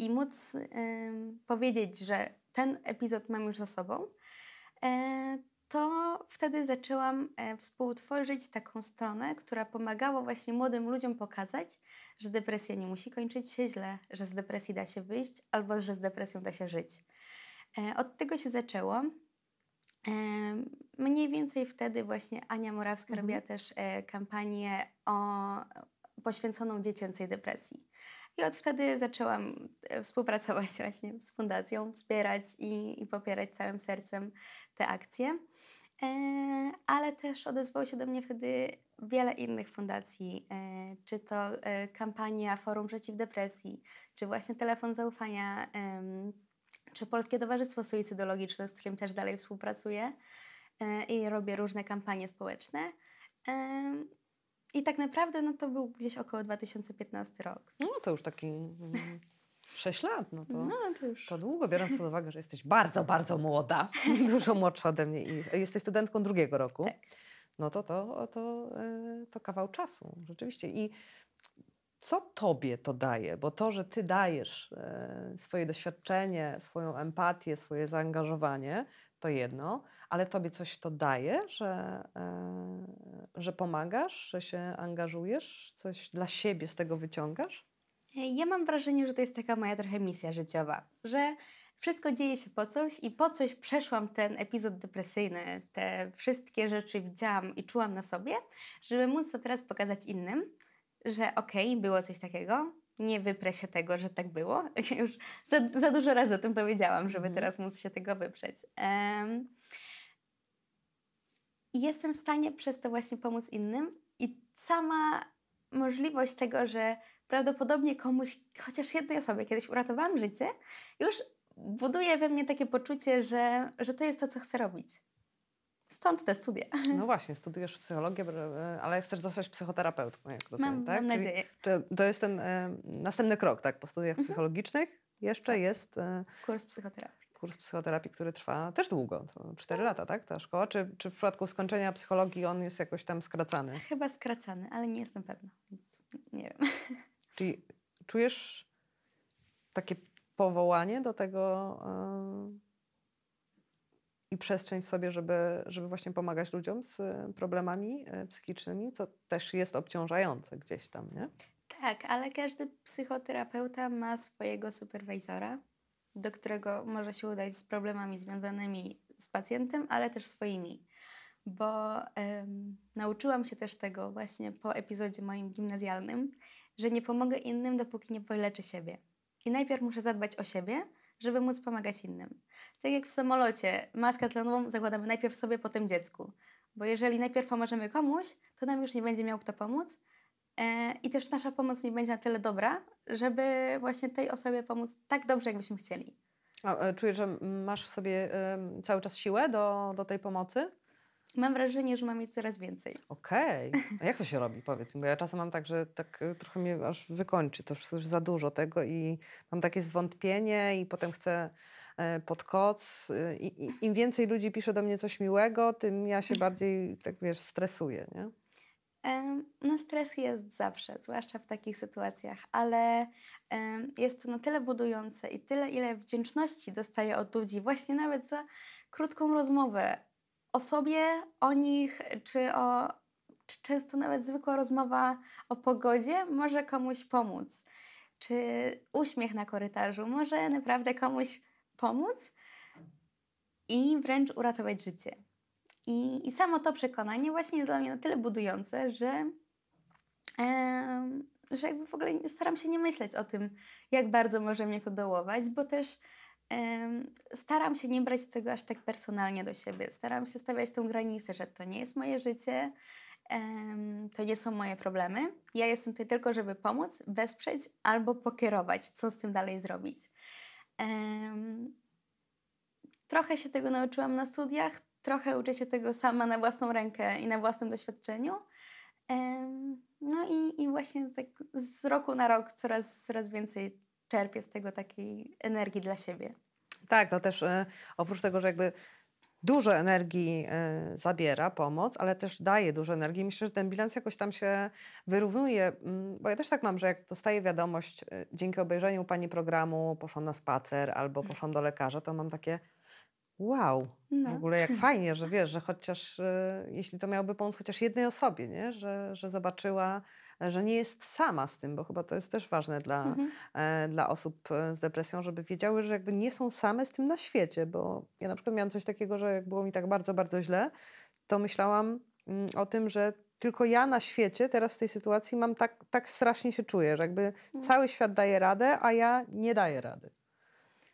S2: i móc em, powiedzieć, że ten epizod mam już za sobą, e, to wtedy zaczęłam e, współtworzyć taką stronę, która pomagała właśnie młodym ludziom pokazać, że depresja nie musi kończyć się źle, że z depresji da się wyjść albo że z depresją da się żyć. E, Od tego się zaczęło. Mniej więcej wtedy właśnie Ania Morawska
S1: Mhm.
S2: robiła też kampanię o poświęconą dziecięcej depresji. I od wtedy zaczęłam e, współpracować właśnie z fundacją, wspierać i, i popierać całym sercem te akcje. E, ale też odezwało się do mnie wtedy wiele innych fundacji, e, czy to kampania Forum Przeciw Depresji, czy właśnie Telefon Zaufania, czy Polskie Towarzystwo Suicydologiczne, z którym też dalej współpracuję i robię różne kampanie społeczne. I tak naprawdę no, to był gdzieś około 2015 rok.
S1: No to już taki mm, 6 lat, no to,
S2: No to już.
S1: to długo, biorąc pod uwagę, że jesteś bardzo, bardzo młoda, dużo młodsza ode mnie i jesteś studentką drugiego roku.
S2: Tak.
S1: No to to, to, e, to kawał czasu, rzeczywiście. I co tobie to daje? Bo to, że ty dajesz e, swoje doświadczenie, swoją empatię, swoje zaangażowanie, to jedno, ale tobie coś to daje, że, e, że pomagasz, że się angażujesz, coś dla siebie z tego wyciągasz?
S2: Ja mam wrażenie, że to jest taka moja trochę misja życiowa, że wszystko dzieje się po coś i po coś przeszłam ten epizod depresyjny, te wszystkie rzeczy widziałam i czułam na sobie, żeby móc to teraz pokazać innym, że okej, było coś takiego, nie wyprę się tego, że tak było. Już za, za dużo razy o tym powiedziałam, żeby
S1: Mhm.
S2: teraz móc się tego wyprzeć. Em, I jestem w stanie przez to właśnie pomóc innym i sama możliwość tego, że prawdopodobnie komuś, chociaż jednej osobie kiedyś uratowałam życie, już buduje we mnie takie poczucie, że, że to jest to, co chcę robić. Stąd te studia.
S1: No właśnie, studiujesz psychologię, e, ale chcesz zostać psychoterapeutką, jak
S2: Mam,
S1: tak?
S2: mam nadzieję.
S1: To jest ten e, następny krok, tak? Po studiach psychologicznych jeszcze
S2: Tak.
S1: jest e,
S2: Kurs psychoterapii.
S1: Kurs psychoterapii, który trwa też długo, to 4 lata, tak? Ta szkoła. Czy, czy w przypadku skończenia psychologii on jest jakoś tam skracany?
S2: Chyba skracany, ale nie jestem pewna, więc nie wiem.
S1: Czyli czujesz takie powołanie do tego e, i przestrzeń w sobie, żeby, żeby właśnie pomagać ludziom z e, problemami e, psychicznymi, co też jest obciążające gdzieś tam, nie?
S2: Tak, ale każdy psychoterapeuta ma swojego superwizora, do którego może się udać z problemami związanymi z pacjentem, ale też swoimi. Bo nauczyłam się też tego właśnie po epizodzie moim gimnazjalnym, że nie pomogę innym, dopóki nie wyleczę siebie. I najpierw muszę zadbać o siebie, żeby móc pomagać innym. Tak jak w samolocie, maskę tlenową zakładamy najpierw sobie, potem dziecku. Bo jeżeli najpierw pomożemy komuś, to nam już nie będzie miał kto pomóc, I też nasza pomoc nie będzie na tyle dobra, żeby właśnie tej osobie pomóc tak dobrze, jakbyśmy chcieli.
S1: A, e, czujesz, że masz w sobie em, cały czas siłę do, do tej pomocy?
S2: Mam wrażenie, że mam jej coraz więcej.
S1: Okej. A jak to się robi, powiedz mi? Bo ja czasem mam tak, że tak e, trochę mnie aż wykończy, to już za dużo tego i mam takie zwątpienie i potem chcę e, pod koc. e, I, i, Im więcej ludzi pisze do mnie coś miłego, tym ja się bardziej, tak wiesz, stresuję, nie?
S2: No, stres jest zawsze, zwłaszcza w takich sytuacjach, ale jest to na tyle budujące i tyle, ile wdzięczności dostaję od ludzi, właśnie nawet za krótką rozmowę o sobie, o nich, czy o. Czy często nawet zwykła rozmowa o pogodzie może komuś pomóc. Czy uśmiech na korytarzu może naprawdę komuś pomóc i wręcz uratować życie. I, I samo to przekonanie właśnie jest dla mnie na tyle budujące, że, em, że jakby w ogóle staram się nie myśleć o tym, jak bardzo może mnie to dołować, bo też em, staram się nie brać tego aż tak personalnie do siebie. Staram się stawiać tą granicę, że to nie jest moje życie, em, to nie są moje problemy. Ja jestem tutaj tylko, żeby pomóc, wesprzeć albo pokierować, co z tym dalej zrobić. Trochę się tego nauczyłam na studiach, trochę uczę się tego sama na własną rękę i na własnym doświadczeniu. No i, i właśnie tak z roku na rok coraz, coraz więcej czerpię z tego takiej energii dla siebie.
S1: Tak, to też e, oprócz tego, że jakby dużo energii e, zabiera pomoc, ale też daje dużo energii. Myślę, że ten bilans jakoś tam się wyrównuje, mm, bo ja też tak mam, że jak dostaję wiadomość, e, dzięki obejrzeniu pani programu poszłam na spacer albo poszłam do lekarza, to mam takie wow,
S2: No.
S1: w ogóle jak fajnie, że wiesz, że chociaż e, jeśli to miałoby pomóc chociaż jednej osobie, nie? Że, że zobaczyła, że nie jest sama z tym, bo chyba to jest też ważne dla,
S2: Mhm.
S1: e, dla osób e, z depresją, żeby wiedziały, że jakby nie są same z tym na świecie, bo ja na przykład miałam coś takiego, że jak było mi tak bardzo, bardzo źle, to myślałam mm, o tym, że tylko ja na świecie teraz w tej sytuacji mam tak, tak strasznie się czuję, że jakby cały świat daje radę, a ja nie daję rady.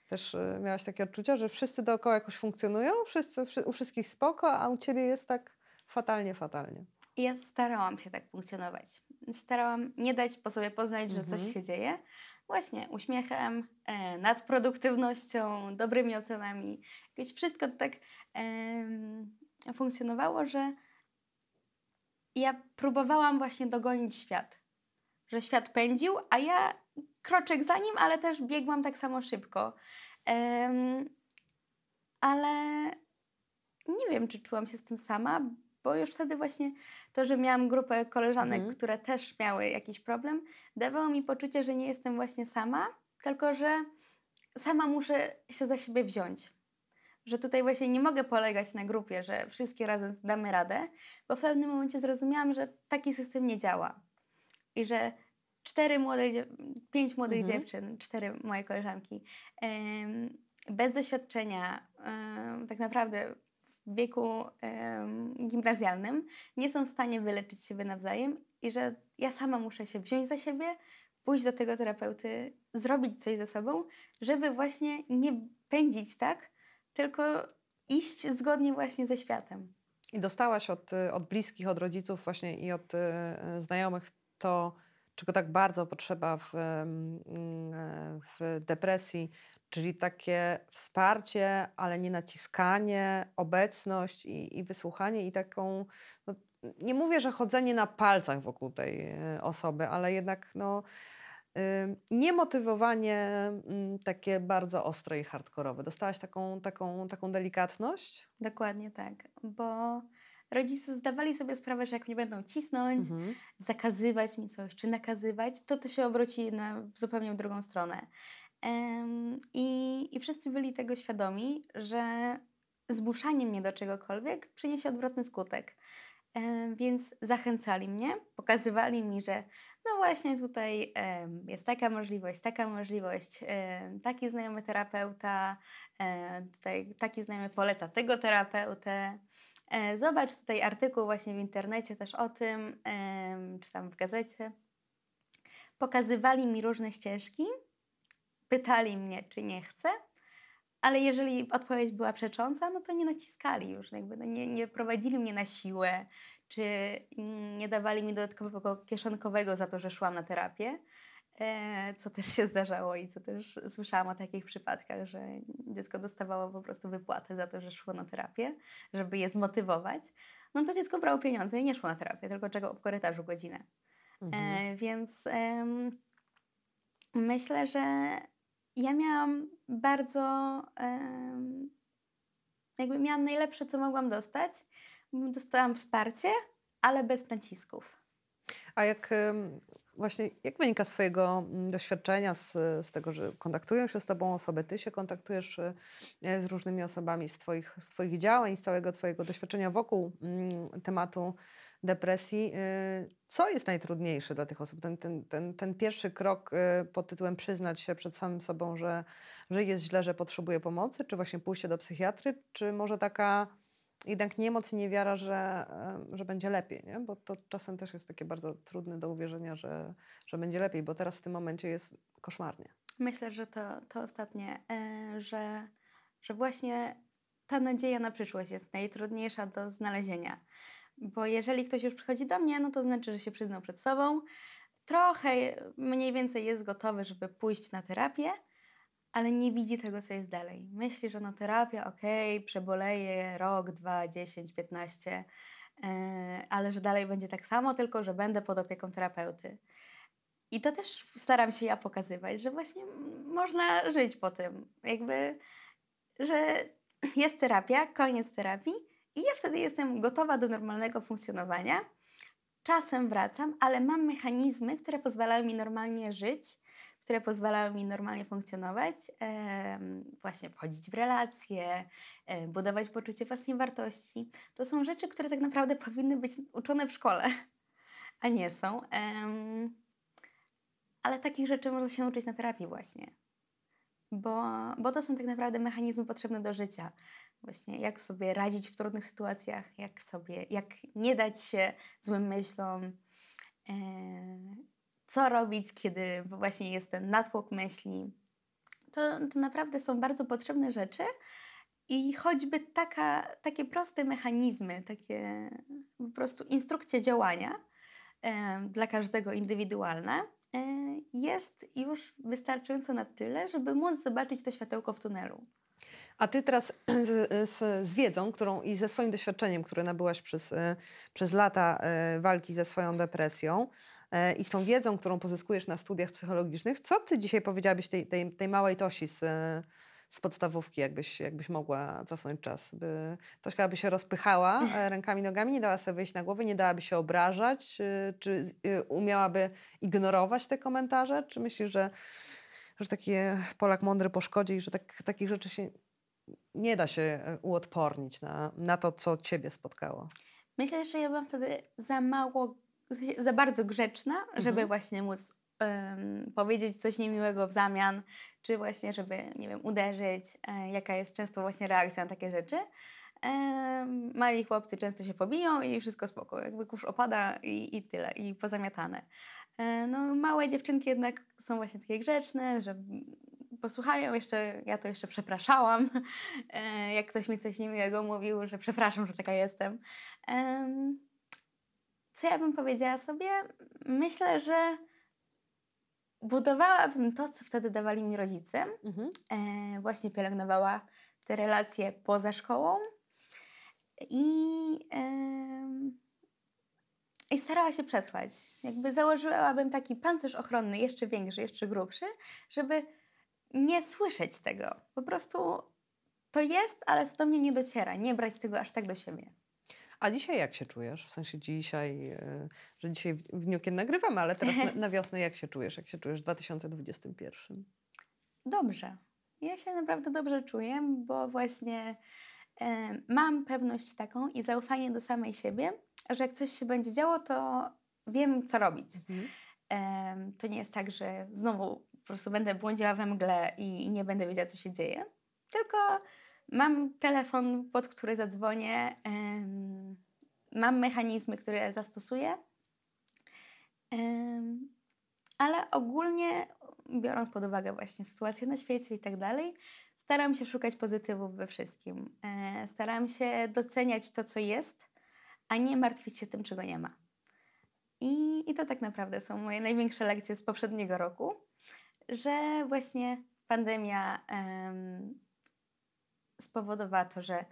S1: Też y, miałaś takie odczucia, że wszyscy dookoła jakoś funkcjonują, wszyscy, wszy, u wszystkich spoko, a u ciebie jest tak fatalnie, fatalnie.
S2: Ja starałam się tak funkcjonować. Starałam nie dać po sobie poznać, że coś
S1: Mhm.
S2: się dzieje. Właśnie uśmiechem, e, nadproduktywnością, dobrymi ocenami. Jakieś wszystko tak em, funkcjonowało, że ja próbowałam właśnie dogonić świat. Że świat pędził, a ja kroczek za nim, ale też biegłam tak samo szybko. Em, ale nie wiem, czy czułam się z tym sama, bo już wtedy właśnie to, że miałam grupę koleżanek,
S1: Mhm.
S2: które też miały jakiś problem, dawało mi poczucie, że nie jestem właśnie sama, tylko że sama muszę się za siebie wziąć. Że tutaj właśnie nie mogę polegać na grupie, że wszystkie razem damy radę, bo w pewnym momencie zrozumiałam, że taki system nie działa. I że cztery młode, pięć młodych
S1: Mhm.
S2: dziewczyn, cztery moje koleżanki, bez doświadczenia, tak naprawdę w wieku gimnazjalnym, nie są w stanie wyleczyć siebie nawzajem i że ja sama muszę się wziąć za siebie, pójść do tego terapeuty, zrobić coś ze sobą, żeby właśnie nie pędzić tak, tylko iść zgodnie właśnie ze światem.
S1: I dostałaś od, y, od bliskich, od rodziców właśnie i od y, y, znajomych to, czego tak bardzo potrzeba w, mm, w depresji, czyli takie wsparcie, ale nie naciskanie, obecność i, i wysłuchanie i taką, no, nie mówię, że chodzenie na palcach wokół tej y, osoby, ale jednak no, niemotywowanie takie bardzo ostre i hardkorowe. Dostałaś taką, taką, taką delikatność?
S2: Dokładnie tak, bo rodzice zdawali sobie sprawę, że jak mnie będą cisnąć,
S1: Mhm.
S2: zakazywać mi coś, czy nakazywać, to to się obróci na zupełnie drugą stronę. Em, i, I wszyscy byli tego świadomi, że zmuszanie mnie do czegokolwiek przyniesie odwrotny skutek. Więc zachęcali mnie, pokazywali mi, że no właśnie tutaj jest taka możliwość, taka możliwość, taki znajomy terapeuta, tutaj taki znajomy poleca tego terapeutę. E, Zobacz tutaj artykuł właśnie w internecie też o tym, czy tam w gazecie. Pokazywali mi różne ścieżki, pytali mnie, czy nie chcę, ale jeżeli odpowiedź była przecząca, no to nie naciskali już, jakby no nie, nie prowadzili mnie na siłę, czy mm, nie dawali mi dodatkowego kieszonkowego za to, że szłam na terapię, co też się zdarzało i co też słyszałam o takich przypadkach, że dziecko dostawało po prostu wypłatę za to, że szło na terapię, żeby je zmotywować. No to dziecko brało pieniądze i nie szło na terapię, tylko czego w korytarzu godzinę.
S1: Mhm.
S2: E, więc em, myślę, że ja miałam bardzo, em, jakby miałam najlepsze, co mogłam dostać. Dostałam wsparcie, ale bez nacisków.
S1: A jak właśnie, jak wynika z Twojego mm, doświadczenia, z, z tego, że kontaktują się z Tobą osoby, Ty się kontaktujesz e, z różnymi osobami z Twoich, z twoich działań, z całego Twojego doświadczenia wokół mm, tematu depresji. y, Co jest najtrudniejsze dla tych osób? Ten, ten, ten, ten pierwszy krok pod tytułem przyznać się przed samym sobą, że, że jest źle, że potrzebuje pomocy, czy właśnie pójście do psychiatry, czy może taka jednak niemoc i niewiara, że, że będzie lepiej, nie? bo to czasem też jest takie bardzo trudne do uwierzenia, że, że będzie lepiej, bo teraz w tym momencie jest koszmarnie.
S2: Myślę, że to, to ostatnie, e, że, że właśnie ta nadzieja na przyszłość jest najtrudniejsza do znalezienia. Bo jeżeli ktoś już przychodzi do mnie, no to znaczy, że się przyznał przed sobą, trochę mniej więcej jest gotowy, żeby pójść na terapię, ale nie widzi tego, co jest dalej. Myśli, że no terapia, okej, przeboleję rok, dwa, dziesięć, piętnaście, e, ale że dalej będzie tak samo, tylko że będę pod opieką terapeuty. I to też staram się ja pokazywać, że właśnie można żyć po tym. Jakby, że jest terapia, koniec terapii i ja wtedy jestem gotowa do normalnego funkcjonowania. Czasem wracam, ale mam mechanizmy, które pozwalają mi normalnie żyć, które pozwalają mi normalnie funkcjonować, właśnie wchodzić w relacje, budować poczucie własnej wartości. To są rzeczy, które tak naprawdę powinny być uczone w szkole, a nie są. Ale takich rzeczy można się nauczyć na terapii właśnie. bo, bo to są tak naprawdę mechanizmy potrzebne do życia. Właśnie jak sobie radzić w trudnych sytuacjach, jak sobie, jak nie dać się złym myślom, co robić, kiedy właśnie jest ten natłok myśli. To, to naprawdę są bardzo potrzebne rzeczy i choćby taka, takie proste mechanizmy, takie po prostu instrukcje działania e, dla każdego indywidualne e, jest już wystarczająco na tyle, żeby móc zobaczyć to światełko w tunelu.
S1: A ty teraz z, z, z, wiedzą, którą i ze swoim doświadczeniem, które nabyłaś przez, e, przez lata e, walki ze swoją depresją i z tą wiedzą, którą pozyskujesz na studiach psychologicznych, co ty dzisiaj powiedziałabyś tej, tej, tej małej Tosi z, z podstawówki, jakbyś, jakbyś mogła cofnąć czas? By Tośka by się rozpychała rękami, nogami, nie dała sobie wyjść na głowę, nie dałaby się obrażać, czy umiałaby ignorować te komentarze? Czy myślisz, że, że taki Polak mądry po szkodzie i że tak, takich rzeczy się nie da się e, uodpornić na, na to, co ciebie spotkało.
S2: Myślę, że ja byłam wtedy za mało, za bardzo grzeczna, mhm. żeby właśnie móc um, powiedzieć coś niemiłego w zamian, czy właśnie, żeby, nie wiem, uderzyć, e, jaka jest często właśnie reakcja na takie rzeczy. E, mali chłopcy często się pobiją i wszystko spoko, jakby kurz opada i, i tyle, i pozamiatane. E, no, małe dziewczynki jednak są właśnie takie grzeczne, że posłuchają, jeszcze, ja to jeszcze przepraszałam, e, jak ktoś mi coś niemiłego mówił, że przepraszam, że taka jestem. Co ja bym powiedziała sobie? Myślę, że budowałabym to, co wtedy dawali mi rodzice. Mhm. E, właśnie pielęgnowała te relacje poza szkołą i, i starała się przetrwać. Jakby założyłabym taki pancerz ochronny, jeszcze większy, jeszcze grubszy, żeby nie słyszeć tego. Po prostu to jest, ale to do mnie nie dociera. Nie brać tego aż tak do siebie.
S1: A dzisiaj jak się czujesz? W sensie dzisiaj, e, że dzisiaj w dniu, kiedy nagrywamy, ale teraz na, na wiosnę jak się czujesz? Jak się czujesz w 2021?
S2: Dobrze. Ja się naprawdę dobrze czuję, bo właśnie e, mam pewność taką i zaufanie do samej siebie, że jak coś się będzie działo, to wiem, co robić. Mhm. E, to nie jest tak, że znowu po prostu będę błądziła we mgle i nie będę wiedziała, co się dzieje. Tylko mam telefon, pod który zadzwonię, mam mechanizmy, które zastosuję, ale ogólnie, biorąc pod uwagę właśnie sytuację na świecie i tak dalej, staram się szukać pozytywów we wszystkim. E, staram się doceniać to, co jest, a nie martwić się tym, czego nie ma. I, i to tak naprawdę są moje największe lekcje z poprzedniego roku że właśnie pandemia spowodowała to, że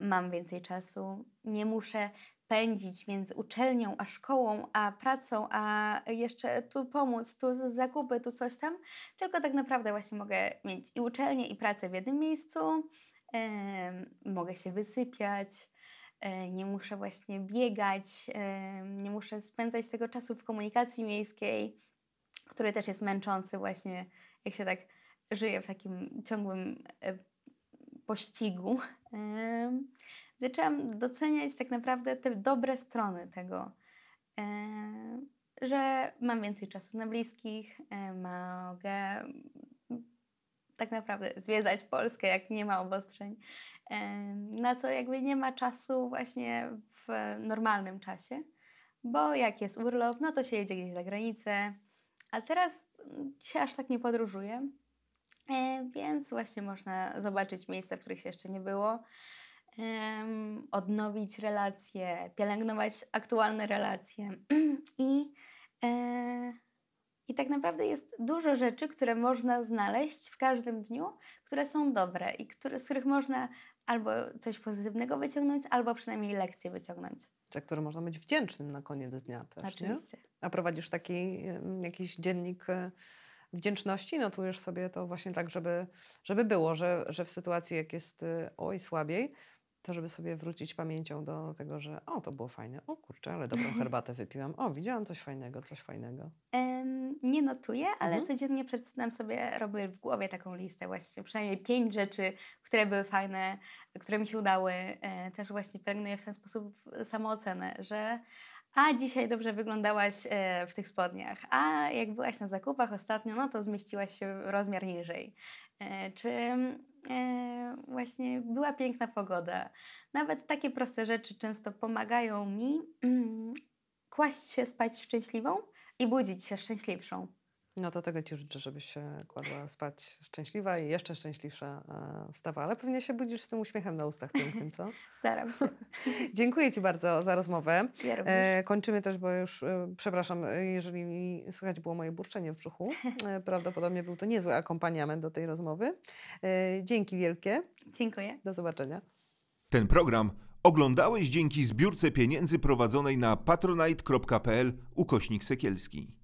S2: mam więcej czasu, nie muszę pędzić między uczelnią a szkołą, a pracą, a jeszcze tu pomóc, tu zakupy, tu coś tam, tylko tak naprawdę właśnie mogę mieć i uczelnię, i pracę w jednym miejscu, mogę się wysypiać, nie muszę właśnie biegać, nie muszę spędzać tego czasu w komunikacji miejskiej, który też jest męczący właśnie, jak się tak żyje w takim ciągłym e, pościgu. Zaczęłam doceniać tak naprawdę te dobre strony tego, że mam więcej czasu na bliskich, mogę tak naprawdę zwiedzać Polskę, jak nie ma obostrzeń, na co jakby nie ma czasu właśnie w normalnym czasie, bo jak jest urlop, no to się jedzie gdzieś za granicę, a teraz się aż tak nie podróżuje, e, więc właśnie można zobaczyć miejsca, w których się jeszcze nie było, odnowić relacje, pielęgnować aktualne relacje i, e, i tak naprawdę jest dużo rzeczy, które można znaleźć w każdym dniu, które są dobre i które, z których można albo coś pozytywnego wyciągnąć, albo przynajmniej lekcję wyciągnąć.
S1: Za które można być wdzięcznym na koniec dnia też.
S2: Oczywiście.
S1: Nie? A prowadzisz taki jakiś dziennik e, wdzięczności? Notujesz sobie to właśnie tak, żeby, żeby było, że, że w sytuacji, jak jest e, oj słabiej, to żeby sobie wrócić pamięcią do tego, że o, to było fajne, o kurczę, ale dobrą herbatę wypiłam, o, widziałam coś fajnego, coś fajnego.
S2: Um, nie notuję, ale mhm. codziennie przedstawiam sobie, robię w głowie taką listę właśnie, przynajmniej pięć rzeczy, które były fajne, które mi się udały. E, też właśnie pielęgnuję w ten sposób samoocenę, że a dzisiaj dobrze wyglądałaś e, w tych spodniach, a jak byłaś na zakupach ostatnio, no to zmieściłaś się rozmiar niżej. e, czy e, właśnie była piękna pogoda. Nawet takie proste rzeczy często pomagają mi mm, kłaść się spać szczęśliwą i budzić się szczęśliwszą.
S1: No to tego Ci życzę, żebyś się kładła spać szczęśliwa i jeszcze szczęśliwsza e, wstawała. Ale pewnie się budzisz z tym uśmiechem na ustach pięknym, co?
S2: Staram się.
S1: Dziękuję Ci bardzo za rozmowę.
S2: Ja również.
S1: E, kończymy też, bo już e, przepraszam, e, jeżeli mi słychać było moje burczenie w brzuchu. E, prawdopodobnie był to niezły akompaniament do tej rozmowy. E, dzięki wielkie.
S2: Dziękuję.
S1: Do zobaczenia.
S3: Ten program oglądałeś dzięki zbiórce pieniędzy prowadzonej na patronite.pl ukośnik sekielski.